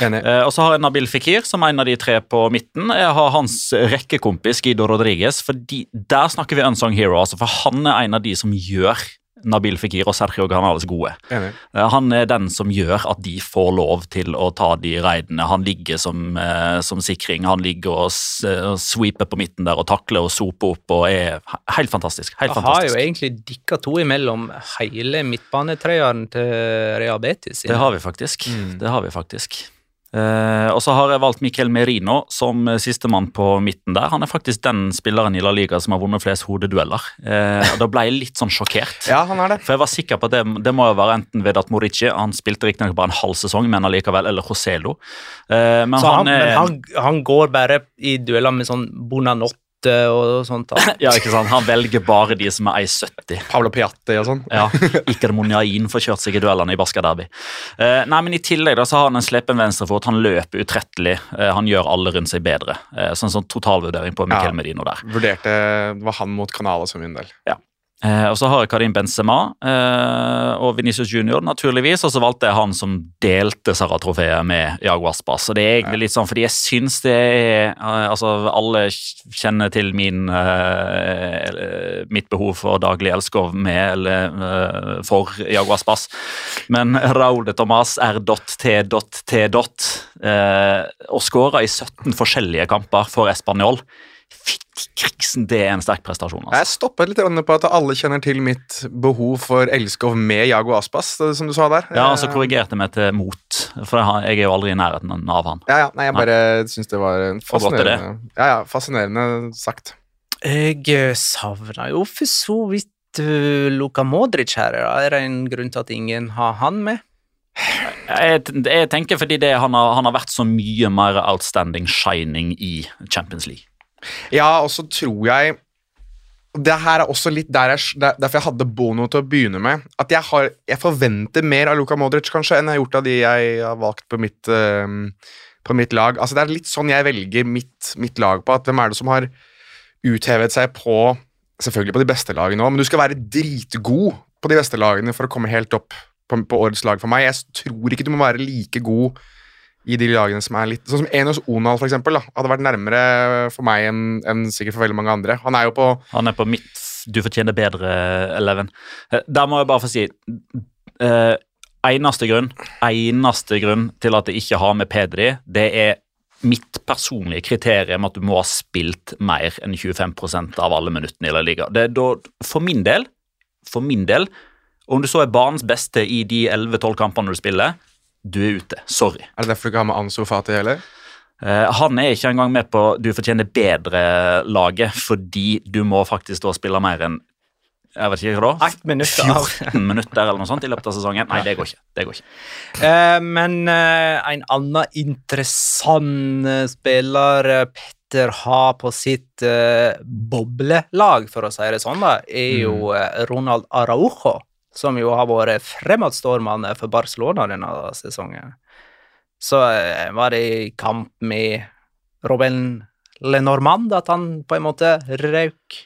Eh, og så har jeg Nabil Fikir som en av de tre på midten. Jeg har hans rekkekompis Guido Rodriguez, for de, der snakker vi unsung hero. Altså, for han er en av de som gjør Nabil Fikir og Sergio Granales gode. enig. Eh, Han er den som gjør at de får lov til å ta de raidene. Han ligger som, eh, som sikring, han ligger og, sweeper på midten der og takler og soper opp og er helt fantastisk. Helt Jeg har jo egentlig dikka to imellom hele midtbanetreeren til Rehabetis. Det har vi faktisk. Mm. Det har vi faktisk. Eh, og så har jeg valgt Miquel Merino som eh, sistemann på midten der. Han er faktisk den spilleren i La Liga som har vunnet flest hodedueller. Eh, og da ble jeg litt sånn sjokkert. Ja, han er det. For jeg var sikker på at det, det må jo være enten Vedat Morici, han spilte riktignok bare en halv sesong, men allikevel, eller Joselo. Eh, men Så han, han er men han, han går bare i dueller med sånn Bonanotte og sånt. Da. Ja, ikke sant? Han velger bare de som er 1,70. Pablo Piatti og sånn. Ja, Iker Monjain får kjørt seg i duellene i Baska Derby. Eh, nei, men I tillegg da, så har han en slepen venstrefot, han løper utrettelig. Eh, han gjør alle rundt seg bedre. Eh, sånn sånn totalvurdering på Miquel Ja. Medino der. Vurderte var han mot Canale som min del. Eh, og så har jeg Karim Benzema eh, og Venicius Junior, naturligvis. Og så valgte jeg han som delte Sarra-trofeet med Jago Aspas. Og det er egentlig litt sånn, fordi jeg syns det er eh, Altså, alle kjenner til min eh, mitt behov for daglig elskov med eller for Jago Aspas. Men Raúl de er dot T dot eh, og skåra i 17 forskjellige kamper for Español. Fytti kriksen, det er en sterk prestasjon. altså. Jeg stoppet litt på at alle kjenner til mitt behov for elskov med Jago Aspas, som du sa der. Ja, så Eh, korrigerte meg til mot, for jeg er jo aldri i nærheten av han. ja, ja, nei, jeg bare syns det var er det. Ja, ja, fascinerende sagt. Jeg savna savner jo for så vidt Luka Modric her. Er det en grunn til at ingen har han med? Jeg, jeg tenker fordi det, han, har, han har vært så mye mer outstanding shining i Champions League. Ja, og så tror jeg Det her er også litt der jeg, derfor jeg hadde Bono til å begynne med. At jeg, har, jeg forventer mer av Luka Modric kanskje enn jeg har gjort av de jeg har valgt på mitt, uh, på mitt lag. Altså Det er litt sånn jeg velger mitt, mitt lag på. at Hvem er det som har uthevet seg på Selvfølgelig på de beste lagene òg, men du skal være dritgod på de beste lagene for å komme helt opp på, på årets lag for meg. Jeg tror ikke du må være like god i de lagene som er litt Sånn som Enos Onal, for eksempel, da, hadde vært nærmere for meg enn en sikkert for veldig mange andre. Han er jo på Han er på mitt Du fortjener bedre, Eleven. Eh, Der må jeg bare få si eh, Eneste grunn Eneste grunn til at jeg ikke har med Pedri, det er mitt personlige kriterium at du må ha spilt mer enn 25% av alle minuttene i La Liga. Det da, for min del, for min del, om du så er banens beste i de 11-12 kampene du spiller, du er ute. Sorry. Er det derfor du ikke har med Ansu Fati heller? Eh, han er ikke engang med på Du fortjener bedre-laget, fordi du må faktisk da spille mer enn jeg vet ikke hva da? Ett minutt 14 minutter eller noe sånt i løpet av sesongen. Nei, det går ikke. Det går ikke. Eh, men eh, en annen interessant eh, spiller, Petter Inter har på sitt eh, boblelag, for å si det sånn, da, er jo eh, Ronald Araujo, som jo har vært fremadstormende for Barcelona denne sesongen. Så eh, var det i kamp med Robin Lenormand at han på en måte røk.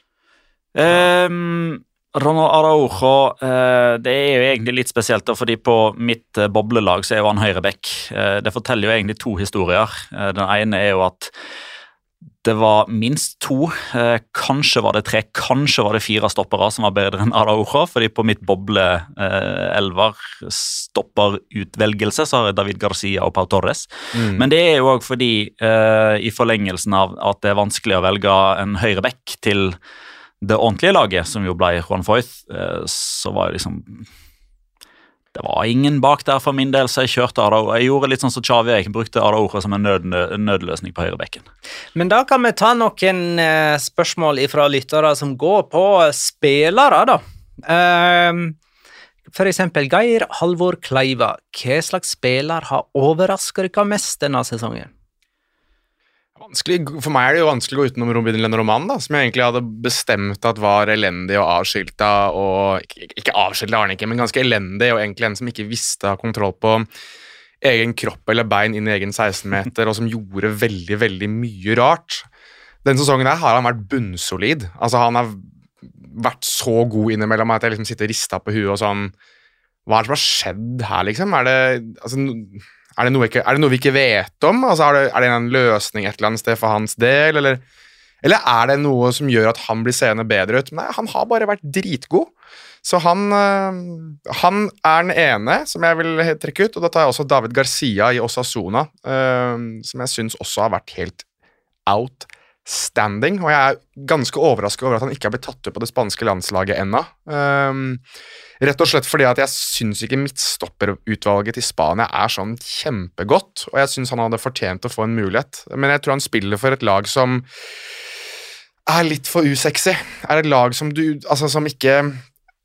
Um, Ronald Araujo uh, Det er jo egentlig litt spesielt, da, fordi på mitt uh, boblelag så er jo han høyreback. Uh, det forteller jo egentlig to historier. Den ene er jo at det var minst to, eh, kanskje var det tre, kanskje var det fire stoppere som var bedre enn Araujo, fordi på mitt boble-elver stopperutvelgelse så har jeg David Garcia og Pau Torres. Mm. Men det er jo òg fordi, eh, i forlengelsen av at det er vanskelig å velge en høyre back til det ordentlige laget, som jo ble Juan Foyth, eh, så var jo liksom Det var ingen bak der for min del, så jeg kjørte Araujo. Jeg gjorde litt sånn som Chavi, jeg brukte Araujo som en nød, nødløsning på høyrebekken. Men da kan vi ta noen eh, spørsmål fra lyttere som går på spillere, da. Ehm, for eksempel Geir Halvor Kleiva. Hva slags spiller har overraska dere mest denne sesongen? Vanskelig, for meg er det jo vanskelig å gå utenom Robin Lenormand, da, som jeg egentlig hadde bestemt at var elendig og avskilta, og ikke, avskilta han ikke, men ganske elendig, og egentlig en som ikke visste å ha kontroll på egen kropp eller bein inn i egen 16-meter, og som gjorde veldig, veldig mye rart. Denne sesongen her har han vært bunnsolid. Altså, han har vært så god innimellom at jeg liksom sitter rista på huet og sånn Hva er det som har skjedd her, liksom? Er det altså, er det, noe, ikke, er det noe vi ikke vet om? Altså, er, det, er det en løsning et eller annet sted for hans del, eller, eller er det noe som gjør at han blir seende bedre ut? Nei, han har bare vært dritgod. Så han, øh, han er den ene som jeg vil trekke ut, og da tar jeg også David Garcia i Osasona, øh, som jeg syns også har vært helt outstanding. Og jeg er ganske overrasket over at han ikke har blitt tatt ut på det spanske landslaget ennå. Rett og slett fordi at jeg syns ikke midtstopperutvalget til Spania er sånn kjempegodt, og jeg syns han hadde fortjent å få en mulighet. Men jeg tror han spiller for et lag som er litt for usexy. Er et lag som du Altså, som ikke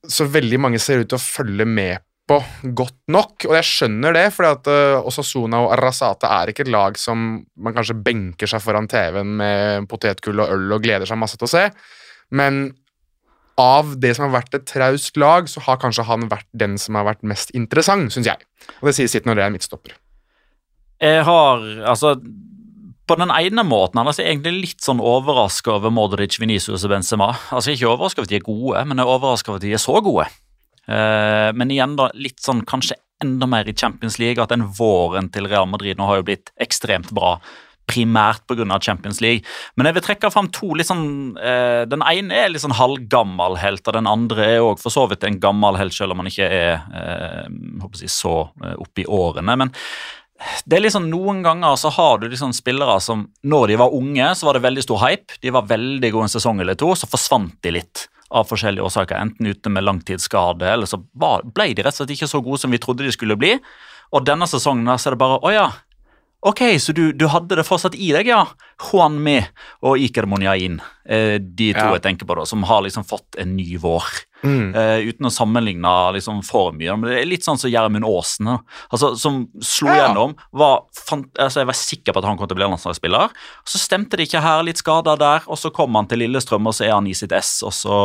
så veldig mange ser ut til å følge med på godt nok, og jeg skjønner det, fordi at uh, Osasuna og Arrasate er ikke et lag som man kanskje benker seg foran TV-en med potetgull og øl og gleder seg masse til å se, men av det som har vært et traust lag, så har kanskje han vært den som har vært mest interessant, syns jeg. Og det sier sitt når det er midtstopper. Jeg har altså på den ene måten han er egentlig litt sånn overraska over Modric, Venicius og Benzema. Altså Ikke overraska over at de er gode, men jeg er overraska over at de er så gode. Eh, men igjen da, litt sånn kanskje enda mer i Champions League, at den våren til Real Madrid nå har jo blitt ekstremt bra. Primært pga. Champions League. Men jeg vil trekke fram to litt sånn eh, Den ene er litt sånn halvgammel helt, og den andre er òg for så vidt en gammel helt, selv om han ikke er eh, jeg, så eh, oppe i årene. men det er liksom Noen ganger så har du liksom spillere som når de var unge, så var det veldig stor hype. De var veldig gode en sesong eller to, så forsvant de litt av forskjellige årsaker. Enten ute med langtidsskade, eller så ble de rett og slett ikke så gode som vi trodde de skulle bli. Og denne sesongen så er det bare Å ja. Ok, så du, du hadde det fortsatt i deg, ja. Juan Me og Iker Monyain. Eh, de to Ja. jeg tenker på da, som har liksom fått en ny vår. Mm. Eh, uten å sammenligne liksom for mye. Men det er litt sånn som Gjermund Aasen, altså, som slo Ja. gjennom. Var, fant, altså, jeg var sikker på at han kom til å bli landslagsspiller. Så stemte det ikke her, litt skada der. Og så kom han til Lillestrøm, og så er han i sitt ess, og så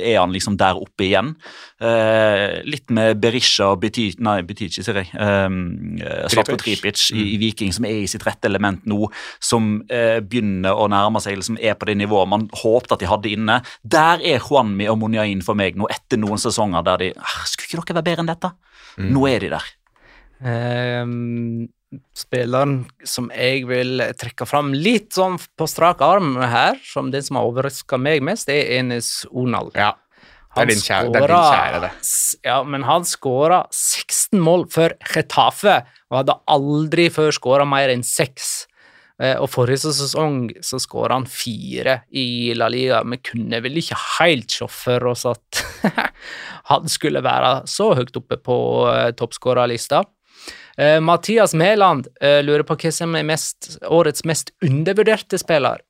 er han liksom der oppe igjen. Eh, litt med Berisha og Betici, nei, Betici, sier jeg. Um, Slatko Tripic. mm. i, i Viking, som er i sitt rette element nå. Som eh, begynner å nærme seg, liksom er på det nivået man håpte at de hadde inne. Der er Juanmi og Monjain for meg nå, nå etter noen sesonger der de ah, Skulle ikke dere være bedre enn dette? Mm. Nå er de der. Um, spilleren som jeg vil trekke fram litt sånn på strak arm her, som den som har overraska meg mest, det er Enes Onal. Ja. Det er din kjære, det, er din kjære, det. Ja, men han skåra 16 mål for Chetafe og hadde aldri før skåra mer enn 6. Og forrige sesong så skåra han fire i La Liga. Vi kunne vel ikke helt se for oss at han skulle være så høyt oppe på uh, toppskårerlista. Eh, Mathias Mæland eh, lurer på hva som er mest, årets mest undervurderte spiller.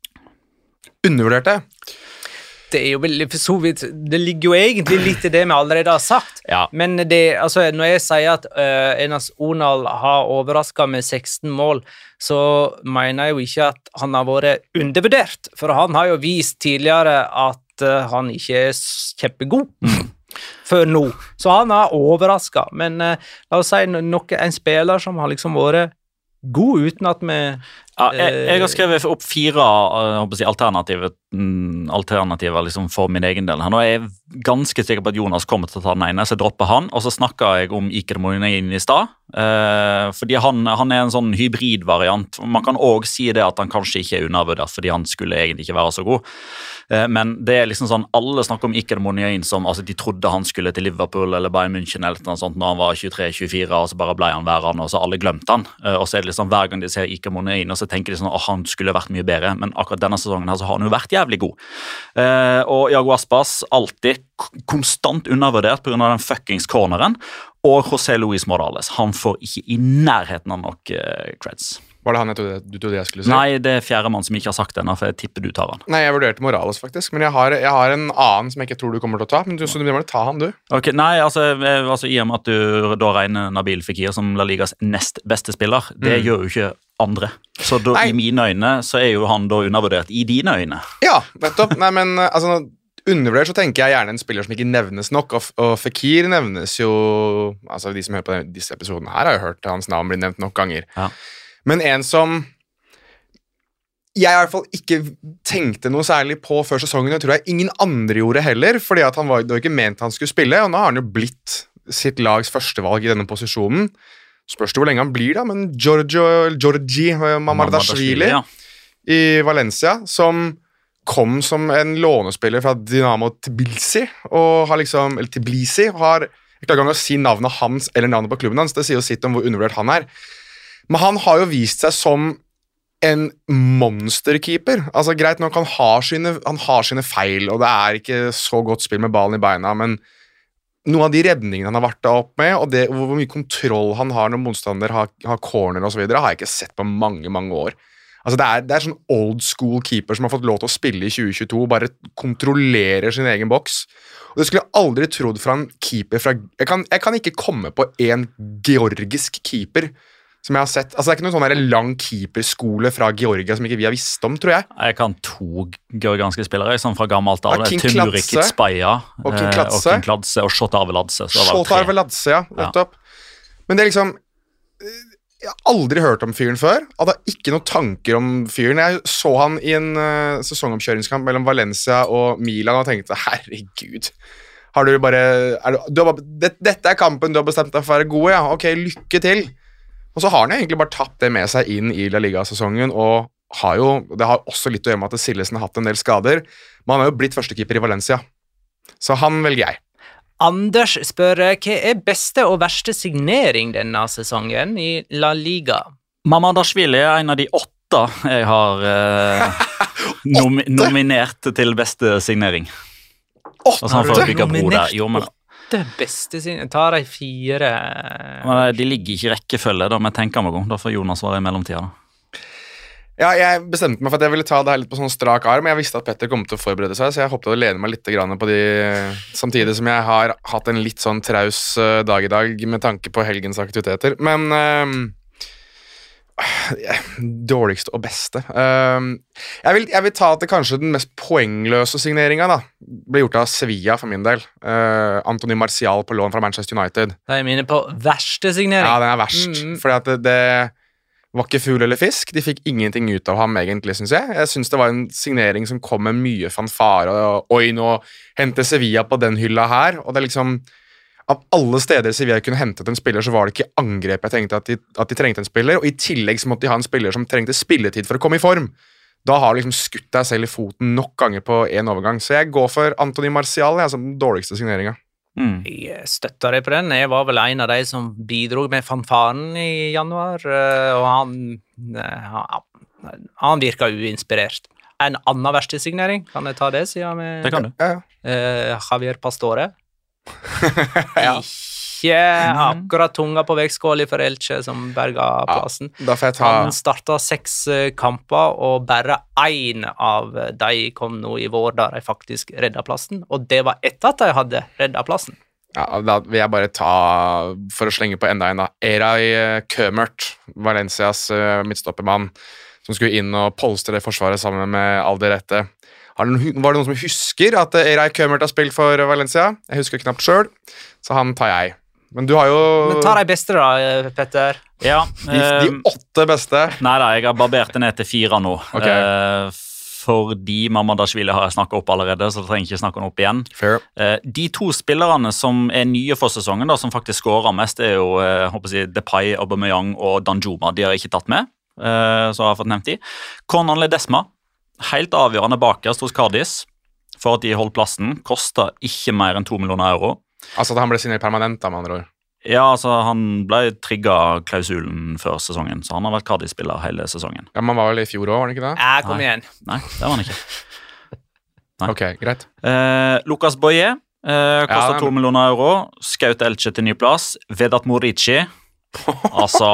Undervurderte? Det er jo for så vidt Det ligger jo egentlig litt i det vi allerede har sagt. Ja. Men det, altså, når jeg sier at uh, Enas Onal har overraska med 16 mål, så mener jeg jo ikke at han har vært undervurdert. For han har jo vist tidligere at uh, han ikke er kjempegod. Før nå. Så han har overraska. Men uh, la oss si no- noe, en spiller som har liksom vært god uten at vi Ja, jeg, jeg har skrevet opp fire eh, jeg alternative, mm, alternativer liksom, for min egen del. Nå er jeg ganske sikker på at Jonas kommer til å ta den ene, så jeg dropper han. Og så snakka jeg om Iker Moinin i stad. eh, fordi han, han er en sånn hybridvariant. Man kan òg si det at han kanskje ikke er undervurdert fordi han skulle egentlig ikke være så god. Eh, men det er liksom sånn, alle snakker om Iker Moinin som altså, de trodde han skulle til Liverpool eller Bayern München eller noe sånt når han var 23-24, og så bare ble han værende, og så alle glemte han. Eh, og så er det liksom hver gang de ser Iker Moinin, og så tenker de sånn at han skulle vært mye bedre, men akkurat denne sesongen her så har han jo vært jævlig god. Eh, og Jago Aspas alltid konstant undervurdert pga. den fuckings corneren. Og José Luis Morales. Han får ikke i nærheten av nok eh, creds. Var det han jeg trodde, du trodde jeg skulle si? Nei, det er fjerdemann som ikke har sagt det ennå, for jeg tipper du tar han. Nei, jeg vurderte Morales, faktisk. Men jeg har, jeg har en annen som jeg ikke tror du kommer til å ta. Men du, så du må ta han, du. Ok, nei, altså, eh, altså I og med at du da regner Nabil Fikir som La Ligas nest beste spiller, det Mm. gjør jo ikke andre. Så da, i mine øyne så er jo han da undervurdert. I dine øyne. Ja, nettopp. Nei, men eh, altså Undervurdert så tenker jeg gjerne en spiller som ikke nevnes nok, og, og Fikir nevnes jo altså De som hører på disse episodene her, har jo hørt hans navn bli nevnt nok ganger. Ja. Men en som jeg i hvert fall ikke tenkte noe særlig på før sesongen, og tror jeg ingen andre gjorde heller, fordi han var, det var ikke ment han skulle spille, og nå har han jo blitt sitt lags førstevalg i denne posisjonen. Spørs det hvor lenge han blir, da, men Giorgio, Giorgi eh, Mamardashvili ja. i Valencia, som kom som en lånespiller fra Dynamo Tbilisi, og har liksom, eller Tbilisi, har ikke klarer engang å si navnet hans eller navnet på klubben hans. Det sier jo sitt om hvor undervurdert han er. Men han har jo vist seg som en monsterkeeper. Altså Greit nok, han har, sine, han har sine feil, og det er ikke så godt spill med ballen i beina, men noen av de redningene han har vært opp med, og det, hvor mye kontroll han har når motstander har, har corner osv., har jeg ikke sett på mange, mange år. Altså det, er, det er sånn old school keeper som har fått lov til å spille i 2022, bare kontrollerer sin egen boks. Og Det skulle jeg aldri trodd fra en keeper fra Jeg kan, jeg kan ikke komme på en georgisk keeper som jeg har sett. Altså Det er ikke noen sånn lang keeperskole fra Georgia som ikke vi har visst om, tror jeg. Jeg kan to georgianske spillere sånn fra gammelt av. Ja, King Timuri Og King Kladse og Shotarveladse, og Shot Arveladze. Så det var Shotar tre. Ja. Men det er liksom eh, Jeg har aldri hørt om fyren før. Hadde ikke noen tanker om fyren. Jeg så han i en uh, sesongoppkjøringskamp mellom Valencia og Milan og tenkte herregud. Har du bare, du, du har bare det, Dette er kampen du har bestemt deg for å være god i, ja. Ok, lykke til. Og så har han egentlig bare tatt det med seg inn i La Liga-sesongen, og har jo, det har også litt å gjøre med at Sillesen har hatt en del skader, men han har jo blitt førstekeeper i Valencia. Så han velger jeg. Anders spør hva er beste og verste signering denne sesongen i La Liga? Mamardashvili er en av de åtte jeg har eh, nomi nominert til beste signering. Altså, han får bygge bro der. Jo, men, Det beste sine Ta de fire men eh, de ligger ikke i rekkefølge, da, men tenker meg om. Da får Jonas svare i mellomtida. da. Ja, jeg bestemte meg for at jeg ville ta det her litt på sånn strak arm. Jeg visste at Petter kom til å forberede seg, så jeg håpet å lene meg litt på de Samtidig som jeg har hatt en litt sånn traus eh, dag i dag med tanke på helgens aktiviteter. Men eh, Dårligste og beste um, jeg, vil, jeg vil ta at det kanskje den mest poengløse signeringa ble gjort av Sevilla for min del. Uh, Antony Marcial på lån fra Manchester United. Da er jeg inne på verste signering. Ja, den er verst. Mm. Fordi at det, det var ikke fugl eller fisk. De fikk ingenting ut av ham, egentlig, syns jeg. Jeg syns det var en signering som kom med mye fanfare. Og oi, nå henter Sevilla på den hylla her. Og det er liksom Av alle steder Sevilla kunne hentet en spiller, så var det ikke angrep jeg tenkte at de, at de trengte en spiller. Og i tillegg så måtte de ha en spiller som trengte spilletid for å komme i form. Da har du liksom skutt deg selv i foten nok ganger på én overgang. Så jeg går for Antony Marcial jeg, som den dårligste signeringa. Mm. Jeg støtter deg på den. Jeg var vel en av de som bidro med fanfaren i januar, eh, og han eh, han- Han virka uinspirert. En annen verste signering, kan jeg ta det, siden vi Det kan du. Ja, ja. Eh, Javier Pastore. Ja. ikke akkurat tunga på vektskåla for Elche, som berga plassen. Jeg ta Han starta seks eh, kamper, og bare én av de kom nå i vår, da de faktisk redda plassen. Og det var etter at de hadde redda plassen. ja, Da vil jeg bare ta, for å slenge på enda en, da. Eray Kømert, Valencias eh, midtstoppermann, som skulle inn og polstre det forsvaret sammen med Alderette. Var det noen som husker at Eirai Eray Kømert har spilt for Valencia? Jeg husker knapt sjøl, så han tar jeg. Men du har jo Men ta de beste, da, eh, Petter. Ja, de, de eh, åtte beste. Nei da, jeg har barbert det ned til fire nå. Okay. Eh, fordi Mamadashvili har jeg snakka opp allerede, så jeg trenger ikke snakke opp igjen. Fair. Eh, de to spillerne som er nye for sesongen, da, som faktisk skårer mest, er jo eh, håper jeg, Depay, Aubameyang og Danjuma. De har jeg ikke tatt med, eh, så har jeg fått nevnt de. Konan Ledesma, helt avgjørende bakerst hos Cardis for at de holdt plassen. Kosta ikke mer enn to millioner euro. Altså at han ble signert permanent, da, med andre ord. Ja, altså Han ble trigga klausulen før sesongen, så han har vært Cardis-spiller hele sesongen. Ja, Man var vel i fjor òg, var han ikke det? Ja, kom Nei. igjen. Nei, det var han ikke. Nei. Ok, greit. Eh, Lucas Boye eh, kosta Ja, to millioner euro. Skaut Elche til ny plass. Vedat Morici. altså,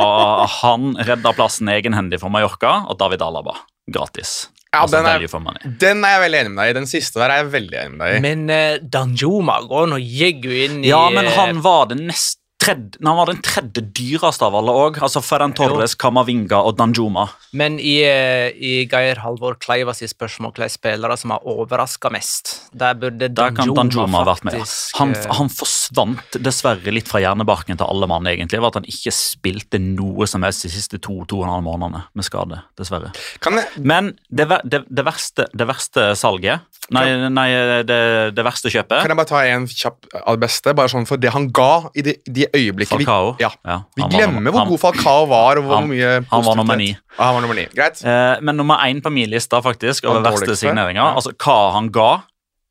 han redda plassen egenhendig for Mallorca, og David Alaba gratis. Ja, altså, den er- for money. Den er jeg veldig enig med deg i. Den siste der er jeg veldig enig med deg i. Men uh, Danjuma går nå jeggu inn i Ja, men eh, han var det nest tredje, nei, han var den tredje dyreste av alle òg. Altså Ferran Torres, Kamavinga og Danjuma. Men i, eh, i Geir Halvor Kleiva sitt spørsmål hvilke spillere som har overraska mest, der burde Danjuma, Danjuma faktisk vært med. ja. Han, eh, han forsvant dessverre litt fra hjernebarken til alle mann, egentlig. Ved at han ikke spilte noe som helst de siste to-to og en halv månedene med skade. Dessverre. Kan jeg, Men det, det, det, verste, det verste salget Nei, nei det, det verste kjøpet kan jeg bare ta en kjapp av det beste? Bare sånn for det han ga i de, de øyeblikkene vi, ja, Ja, vi glemmer hvor han- god Falcao var. og hvor han- mye han var nummer ni. Ah, han var nummer ni. Greit. Eh, men nummer én på min liste faktisk over verste signeringer. Ja. Altså hva han ga,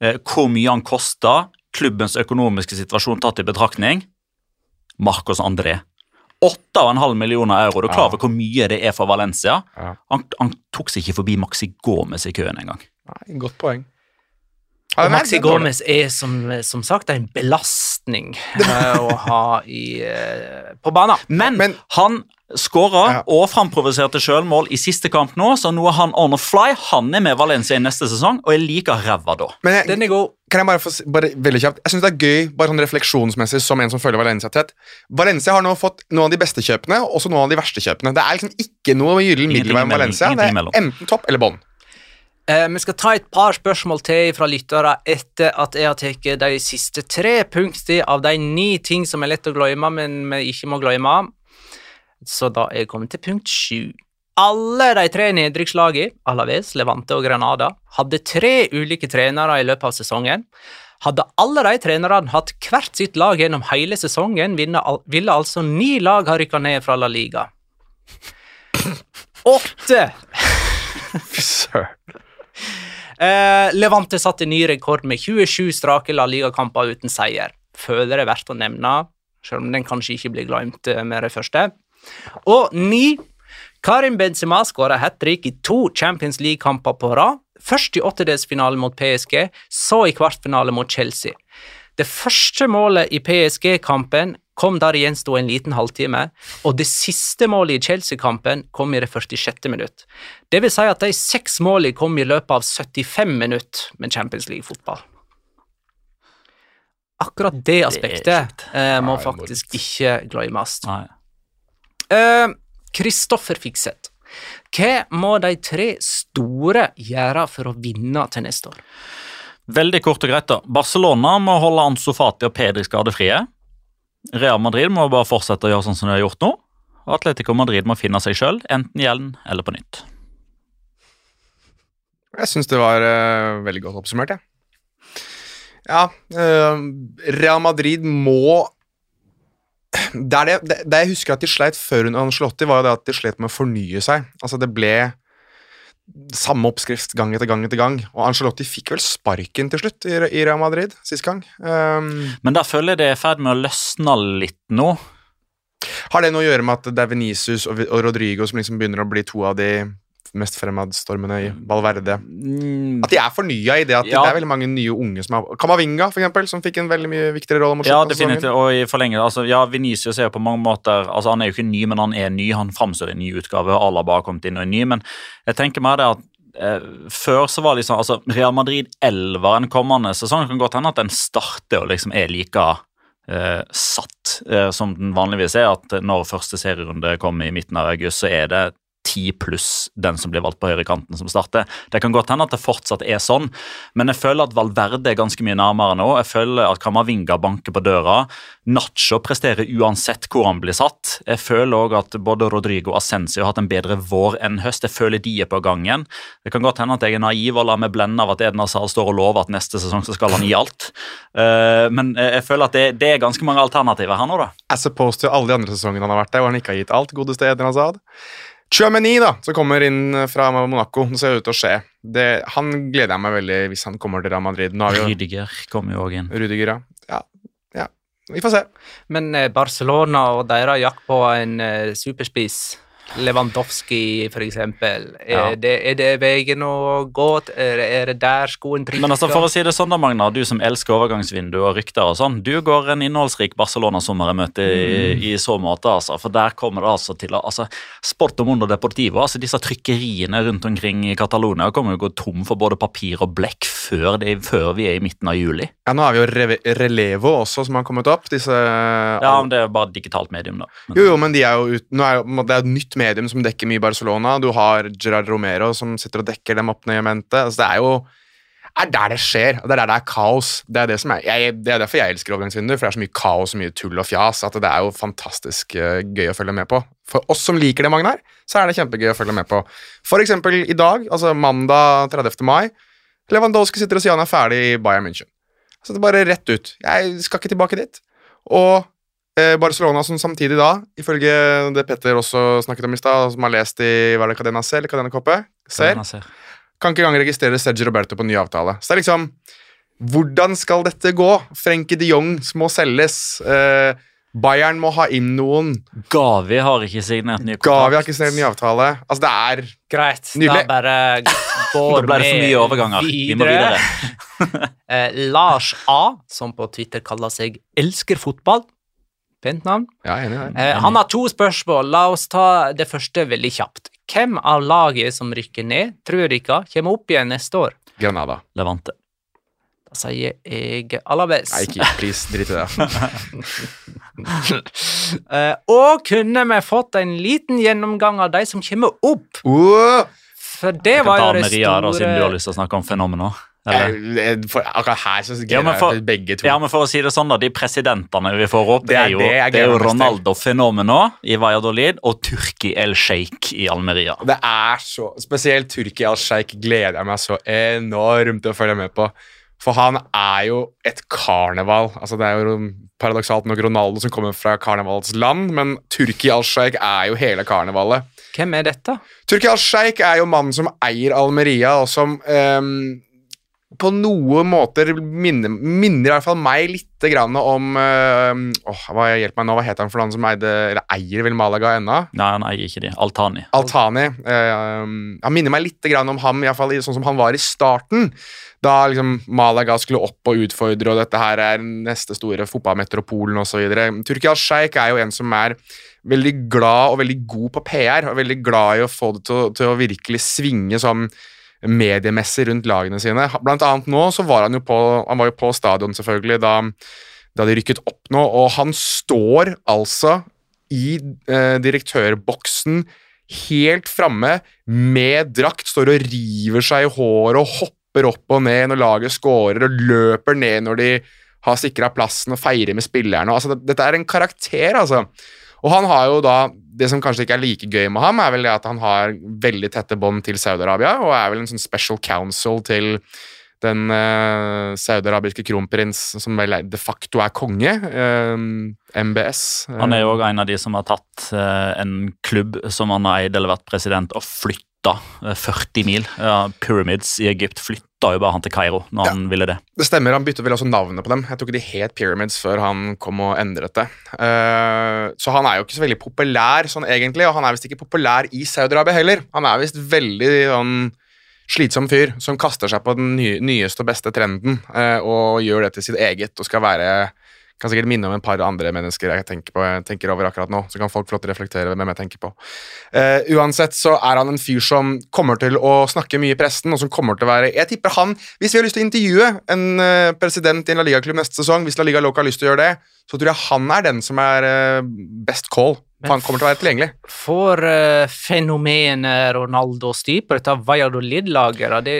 eh, hvor mye han kosta, klubbens økonomiske situasjon tatt i betraktning. Marcos André. 8,5 millioner euro. Du er klar over hvor mye det er for Valencia? Han, han tok seg ikke forbi Maxi Gomez i køen engang. Godt poeng. Og Ja, Maxi. Gomez er som, som sagt en belastning eh, å ha i, eh, på banen. Men, Men- han skåra Ja. og framprovoserte sjølmål i siste kamp nå, så nå er han on a fly. Han er med Valencia i neste sesong, og er like ræva da. Men jeg, Den er god. kan jeg bare få bare veldig kjapt Jeg synes det er gøy, bare sånn refleksjonsmessig, som en som følger Valencia tett. Valencia har nå fått noen av de beste kjøpene, og også noen av de verste kjøpene. Det er liksom ikke noe gyllen middelvei med Valencia. Det er enten topp eller bånn. Eh, vi skal ta et par spørsmål til fra lyttere etter at jeg har tatt de siste tre punktene av de ni ting som er lett å glemme, men vi ikke må glemme. Så da er jeg kommet til punkt sju. Alle de tre nedrykkslagene, Alaves, Levante og Granada, hadde tre ulike trenere i løpet av sesongen. Hadde alle de trenerne hatt hvert sitt lag gjennom hele sesongen, ville, altså ni lag ha rykka ned fra La Liga. Åtte søren. Eh, Levante satte ny rekord med 27 strake La Liga-kamper uten seier. Føler det er verdt å nevne, selv om den kanskje ikke blir glemt eh, med det første. Og ni. Karim Benzema skåra hat trick i to Champions League-kamper på rad. Først i åttedelsfinalen mot PSG, så i kvartfinale mot Chelsea. Det første målet i PSG-kampen kom der det gjensto en liten halvtime, og det siste målet i Chelsea-kampen kom i det 46. minutt. Det vil si at de seks målene kom i løpet av 75 minutter med Champions League-fotball. Akkurat det aspektet eh, må Nei, faktisk ikke glemmes. Kristoffer Eh, Kristoffer Fikseth, hva må de tre store gjøre for å vinne til neste år? Veldig kort og greit da. Barcelona må holde Ansu Fati og Pedri skadefrie. Real Madrid må bare fortsette å gjøre sånn som de har gjort nå. Og Atletico Madrid må finne seg sjøl, enten gjelden eller på nytt. Jeg syns det var uh, veldig godt oppsummert, jeg. Ja, eh, Real Madrid må det, det, det jeg husker at de sleit før under Ancelotti, var jo det at de slet med å fornye seg. Altså Det ble samme oppskrift gang etter gang etter gang. Og Ancelotti fikk vel sparken til slutt i, i Real Madrid sist gang. Um, Men der føler jeg det er i ferd med å løsne litt nå. har det noe å gjøre med at det er Venicius og, og Rodrigo som liksom begynner å bli to av de mest fremadstormende i Valverde. Mm, At de er fornya i det at Ja. det er veldig mange nye unge som har Kamavinga, for eksempel, som fikk en veldig mye viktigere rolle mot Ja, definitivt. Og i forlengelse, altså, ja, Vinicius er jo på mange måter altså Han er jo ikke ny, men han er ny. Han framstår i en ny utgave. Alaba har kommet inn og er ny. Men jeg tenker meg det at eh, før så var liksom altså Real Madrid 11 kommende sesong kan godt hende at den starter og liksom er like eh, satt eh, som den vanligvis er. At når første serierunde kommer i midten av august, så er det ti pluss den som blir valgt på høyrekanten som starter. Det kan godt hende at det fortsatt er sånn, men jeg føler at Valverde er ganske mye nærmere nå. Jeg føler at Kamavinga banker på døra. Nacho presterer uansett hvor han blir satt. Jeg føler òg at både Rodrigo og har hatt en bedre vår enn høst. Jeg føler de er på gangen. Det kan godt hende at jeg er naiv og lar meg blende av at Eden Hazard står og lover at neste sesong så skal han gi alt. Eh, men jeg føler at det, det er ganske mange alternativer her nå, da. As opposed to alle de andre sesongene han har vært der, hvor han ikke har gitt alt. Godeste Eden Hazard. Chouameni, da, som kommer inn fra Monaco. Det ser ut til å skje. Det, han gleder jeg meg veldig hvis han kommer til Real Madrid. Nå har vi jo Rydiger kommer jo òg inn. Rydiger, ja. ja. Ja, vi får se. Men eh, Barcelona og deres jakt på en eh, superspiss, Lewandowski for eksempel, er, Ja. det, er det veien å gå? Er, er det der skoen trykker? Men altså, for å si det sånn da, Magna, du som elsker overgangsvindu og rykter og sånn, du går en innholdsrik Barcelona-sommer i møte i, i så måte, altså. For der kommer det altså til å altså, Sport og under Deportivo, altså disse trykkeriene rundt omkring i Catalonia kommer jo å gå tom for både papir og blekk før, det, før vi er i midten av juli. Ja, Nå har vi jo Relevo også, som har kommet opp. Disse Ja, men det er jo bare digitalt medium, da. Men, Jo, jo, men de er jo ut, er jo, det er et nytt medium som dekker mye Barcelona. Du har Gerard Romero som sitter og dekker dem opp ned i mente. Altså, det er jo er der det skjer, det er der det er kaos. Det er, det som er, jeg, det er derfor jeg elsker overgangsvinduer, for det er så mye kaos og mye tull og fjas at det er jo fantastisk eh, gøy å følge med på. For oss som liker det, Magnar, så er det kjempegøy å følge med på. For eksempel i dag, altså mandag 30. mai, Lewandowski sitter og sier han er ferdig i Bayern München. Så det er bare rett ut. Jeg skal ikke tilbake dit. Og eh, Barcelona som samtidig da, ifølge det Petter også snakket om i stad, som har lest i hva er det, Cadena C eller Cadena Coppe, ser, ser. kan ikke engang registrere Sergio Roberto på ny avtale. Så det er liksom Hvordan skal dette gå? Frenkie de Jong må selges. Eh, Bayern må ha inn noen. Gavi har ikke signert ny Gavi har ikke signert ny avtale. Altså, det er Greit, Nydelig. da bare Da ble det for mye overganger. Vi må videre. Eh, Lars A, som på Twitter kaller seg Elsker fotball. Pent navn. Ja, er enig. Eh, han har to spørsmål. La oss ta det første veldig kjapt. Hvem av laget som rykker ned, tror dere kommer opp igjen neste år? Granada. Levante. Sier jeg Alabes. Nei, ikke pris. Drit i det. Eh, og kunne vi fått en liten gjennomgang av de som kommer opp? Uh, For det var jo det Almeria, da, siden du har lyst til å snakke om fenomener. For, akkurat her så Ja, for, jeg begge to. Ja, men for å si det sånn, da, de presidentene vi får opp, Det det er er jo, det jeg det er jo. Ronaldo Fenomeno i Valladolid og Turki El Sheikh i Almeria. Det er så Spesielt Turki El Sheikh gleder jeg meg så enormt til å følge med på. For han er jo et karneval. Altså Det er jo paradoksalt nok Ronaldo som kommer fra karnevalsland, men Turki al-Sheikh er jo hele karnevalet. Hvem er dette? Turki al-Sheikh er jo mannen som eier Almeria, og som ehm, på noen måter minner, minner i hvert fall meg litt grann om øh, åh, hva Hjelp meg nå, hva heter han for han som eide, eller eier vel Malaga ennå? Nei, han eier ikke de. Altani. Altani. Øh, han minner meg litt grann om ham, i hvert fall sånn som han var i starten. Da liksom Malaga skulle opp og utfordre, og dette her er neste store fotballmetropolen osv. Turki al-Sheikh er jo en som er veldig glad og veldig god på PR, og veldig glad i å få det til, til å virkelig svinge sånn mediemessig rundt lagene sine. Blant annet nå så var han jo på, han var jo på stadion selvfølgelig da, da de rykket opp nå, og han står altså i eh, direktørboksen helt framme med drakt, står og river seg i håret og hopper opp og ned når laget scorer, og løper ned når de har sikra plassen og feirer med spillerne. Altså, det, dette er en karakter, altså. Og han har jo da Det som kanskje ikke er like gøy med ham, er vel det at han har veldig tette bånd til Saudi-Arabia, og er vel en sånn special counsel til den uh, saudiarabiske kronprins som vel de facto er konge. uh, MBS. Uh. Han er jo òg en av de som har tatt uh, en klubb som han har eid eller vært president, og flytta eh, 40 mil. Pyramids i Egypt flytta flytta jo bare han til Kairo når han ville det. Det stemmer, han bytta vel også navnet på dem. Jeg tror ikke de het Pyramids før han kom og endret det. Uh, så han er jo ikke så veldig populær sånn egentlig, og han er visst ikke populær i Saudi-Arabia heller. Han er visst veldig sånn slitsom fyr som kaster seg på den nye, nyeste og beste trenden uh, og gjør det til sitt eget og skal være kan sikkert minne om en par andre mennesker jeg tenker, på, jeg tenker over akkurat nå. Så kan folk å reflektere hvem jeg tenker på. Uh, uansett så er han en fyr som kommer til å snakke mye i pressen, og som kommer til å være Jeg tipper han Hvis vi har lyst til å intervjue en uh, president i en La Liga-klubb neste sesong, hvis La Liga Loca har lyst til å gjøre det, så tror jeg han er den som er uh, best call. For han kommer til å være tilgjengelig. For uh, fenomenet Ronaldo styr på dette Valladolid-laget, da, det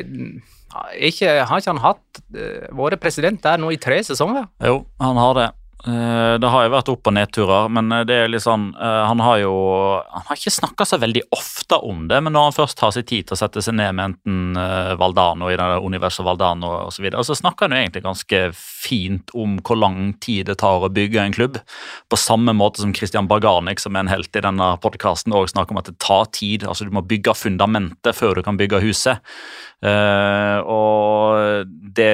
ikke, har ikke han hatt uh, vært president der nå i tre sesonger? Jo, han har det. Uh, det har jo vært opp- og nedturer, men det er litt sånn uh, Han har jo Han har ikke snakka så veldig ofte om det, men når han først tar seg tid til å sette seg ned med enten Valdano i det Universet Valdano osv., så, videre, så snakker han jo egentlig ganske fint om hvor lang tid det tar å bygge en klubb. På samme måte som Christian Barganic, som er en helt i denne podkasten, òg snakker om at det tar tid. altså Du må bygge fundamentet før du kan bygge huset. Og det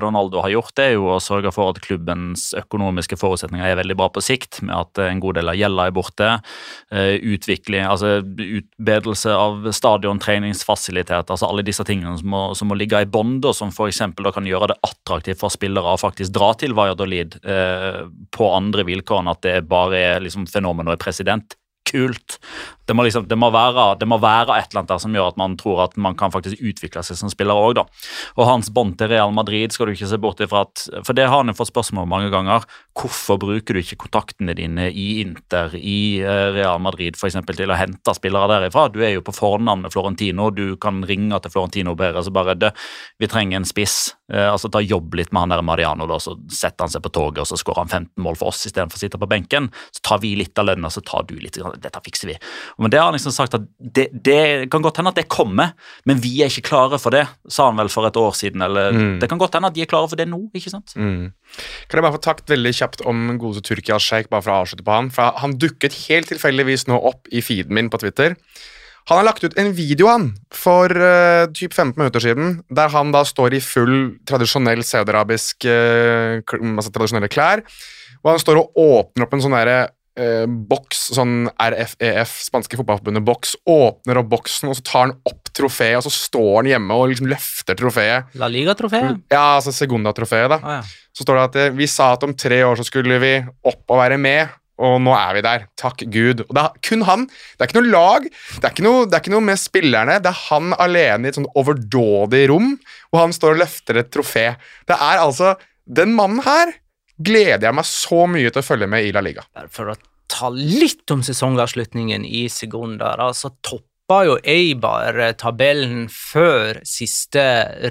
Ronaldo har gjort, det er jo å sørge for at klubbens økonomiske forutsetninger er veldig bra på sikt, med at en god del av gjelda er borte. Uh, utvikling, altså utbedelse av stadion, treningsfasiliteter, altså alle disse tingene som må, som må ligge i bånd, og som f.eks. kan gjøre det attraktivt for spillere å faktisk dra til Valladolid eh, på andre vilkår enn at det bare er liksom fenomen og president kult. Det må, liksom, det, må være, det må, være, et eller annet der som gjør at man tror at man kan faktisk utvikle seg som spiller òg, da. Og hans bånd til Real Madrid skal du ikke se bort ifra at For det har han jo fått spørsmål om mange ganger. Hvorfor bruker du ikke kontaktene dine i Inter, i eh, Real Madrid f.eks. til å hente spillere derifra? Du er jo på fornavn Florentino, du kan ringe til Florentino bedre, så bare det, Vi trenger en spiss. Eh, altså Ta jobb litt med han der Mariano, da, så setter han seg på toget og så skårer han 15 mål for oss istedenfor å sitte på benken. Så tar vi litt av lønna, så tar du litt. Dette fikser vi. Men det har han liksom sagt at det, det, kan godt hende at det kommer, men vi er ikke klare for det, sa han vel for et år siden. Eller mm. det kan godt hende at de er klare for det nå, ikke sant? Mm. Kan jeg bare få takt veldig kjapt om godeste Tyrkia Sheikh, bare for å avslutte på han? For han dukket helt tilfeldigvis nå opp i feeden min på Twitter. Han har lagt ut en video han, for uh, typ 15 minutter siden, der han da står i full tradisjonell saudiarabisk uh, altså tradisjonelle klær. Og han står og åpner opp en sånn derre uh, boks, sånn RFEF, spanske fotballforbundet-boks, åpner opp boksen, og så tar han opp trofeet, og så står han hjemme og liksom løfter trofeet. La Liga-trofeet? Ja, altså Segunda-trofeet, da. Ah, ja. Så står det at vi sa at om tre år så skulle vi opp og være med og nå er vi der. Takk Gud. Og det er kun han. Det er ikke noe lag, det er ikke noe, er ikke noe med spillerne. Det er han alene i et sånn overdådig rom, og han står og løfter et trofé. Det er altså Den mannen her gleder jeg meg så mye til å følge med i La Liga. For å ta litt om sesongavslutningen i Segunda, altså topp jo Eibar tabellen før siste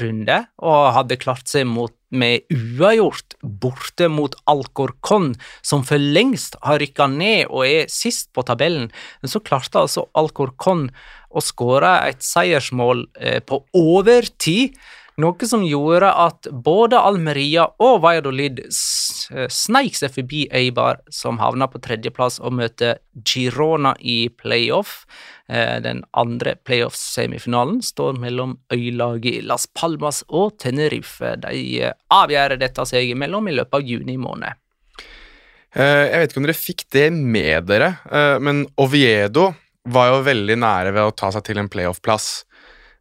runde og hadde klart seg mot, med uavgjort borte mot Alcorcon, som for lengst har rykka ned og er sist på tabellen. Men så klarte altså Alcorcon å skåre et seiersmål eh, på overtid. Noe som gjorde at både Almeria og Valladolid sneik seg forbi Eibar, som havna på tredjeplass og møter Girona i playoff. Den andre playoff-semifinalen står mellom øylaget Las Palmas og Tenerife. De avgjør dette seg imellom i løpet av juni måned. Jeg vet ikke om dere fikk det med dere, men Oviedo var jo veldig nære ved å ta seg til en playoff-plass.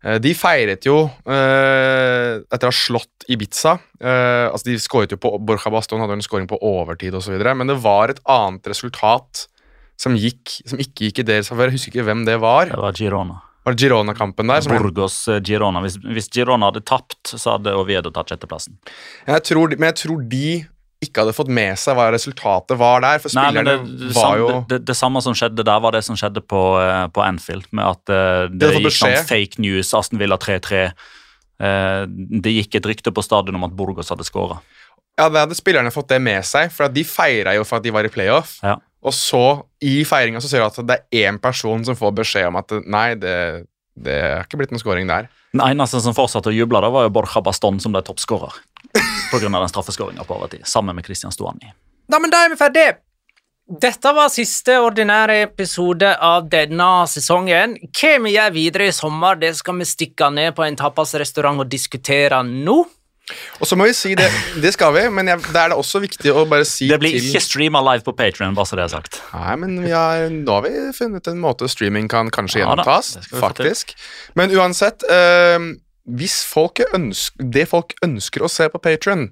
De feiret jo eh, etter å ha slått Ibiza. Eh, altså De skåret jo på Borja Baston, hadde en skåring på overtid osv. Men det var et annet resultat som, gikk, som ikke gikk i deres favør. Jeg husker ikke hvem det var. Det var Girona. Var det Girona-kampen der? Burgos-Girona. Hvis, hvis, Girona hadde tapt, så hadde Oviedo tatt sjetteplassen. Jeg tror, men jeg tror de ikke hadde fått med seg hva resultatet var der. For spillerne det, det, var jo det, det, samme som skjedde der, var det som skjedde på, uh, på Anfield. Med at uh, det, gikk sånn fake news, Aston Villa 3-3. Uh, det gikk et rykte på stadion om at Burgos hadde skåra. Ja, det hadde spillerne fått det med seg, for de feira jo for at de var i playoff. Ja. Og så, i feiringa, så ser du at det er én person som får beskjed om at nei, det, det er ikke blitt noen scoring der. Den eneste som fortsatte å juble, da var jo Borja Baston, som ble toppskårer. Pga. den straffeskåringa på overtid, sammen med Christian Stuani. Da, men da er vi ferdige! Dette var siste ordinære episode av denne sesongen. Hva vi gjør videre i sommer, det skal vi stikke ned på en tapasrestaurant og diskutere nå. Og så må vi si det, det skal vi, men jeg, da er det også viktig å bare si Det blir til ikke streama live på Patrion, bare så det er sagt. Nei, men vi har, nå har vi funnet en måte streaming kan kanskje Ja det til. faktisk. Men uansett, eh, hvis folk ønsker, det folk ønsker å se på Patron,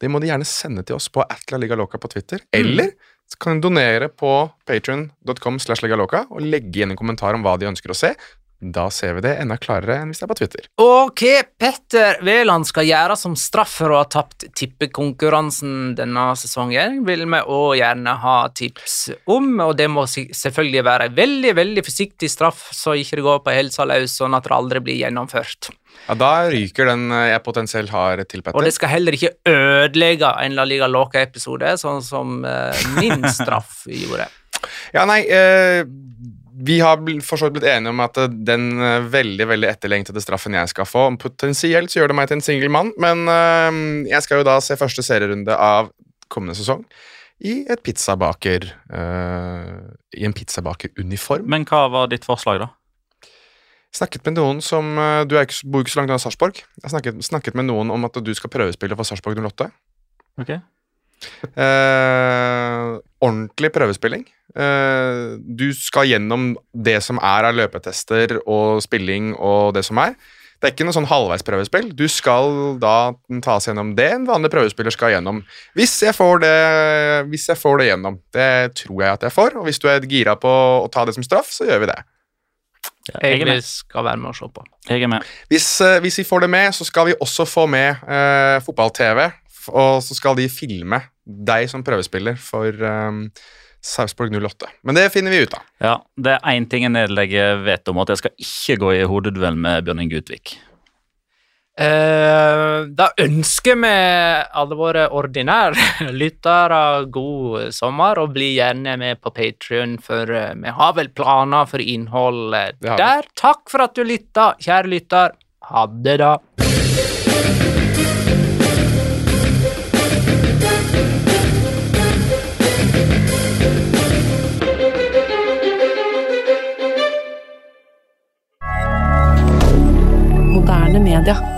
det må de gjerne sende til oss på atlaligaloca på Twitter, Mm. eller så kan de donere på patron.com slash legaloca og legge igjen en kommentar om hva de ønsker å se. Da ser vi det enda klarere enn hvis det er på Twitter. Ok, Petter Wæland skal gjøre som straff for å ha tapt tippekonkurransen denne sesongen, vil vi òg gjerne ha tips om, og det må selvfølgelig være en veldig, veldig forsiktig straff, så ikke det går på helsa løs, sånn at det aldri blir gjennomført. Ja, Da ryker den eh, jeg potensielt har til, Petter. Og det skal heller ikke ødelegge en La Liga Loca-episode, sånn som eh, min straff gjorde. Ja, nei, eh, vi har for så vidt blitt enige om at den veldig veldig etterlengtede straffen jeg skal få Potensielt så gjør det meg til en singel mann, men eh, jeg skal jo da se første serierunde av kommende sesong i et pizzabaker uh, I en pizzabakeruniform. Men hva var ditt forslag, da? Snakket med noen som eh, Du ikke, bor ikke så langt unna Sarpsborg. Jeg snakket, snakket med noen om at du skal prøvespille for Sarpsborg 08. Ok. Eh, ordentlig prøvespilling. Eh, du skal gjennom det som er av løpetester og spilling og det som er. Det er ikke noe sånn halvveisprøvespill. Du skal da tas gjennom det en vanlig prøvespiller skal gjennom. Hvis jeg får det, hvis jeg får det gjennom. Det tror jeg at jeg får. Og hvis du er gira på å ta det som straff, så gjør vi det. Ja, jeg er Jeg med. skal være med og se på. Jeg er med. Hvis, eh, hvis vi får det med, så skal vi også få med uh, fotball-TV. Og så skal de filme deg som prøvespiller for um, Sarpsborg 08. Men det finner vi ut av. Ja, Det er én ting jeg nedlegger vet om, at jeg skal ikke gå i hodeduell med Bjørn Inge Utvik. Eh, da ønsker vi alle våre ordinære lyttere god sommer, og bli gjerne med på Patrion, for eh, vi har vel planer for innhold eh, der. Takk for at du lytta, kjære lytter. Ha det, da. Moderne media.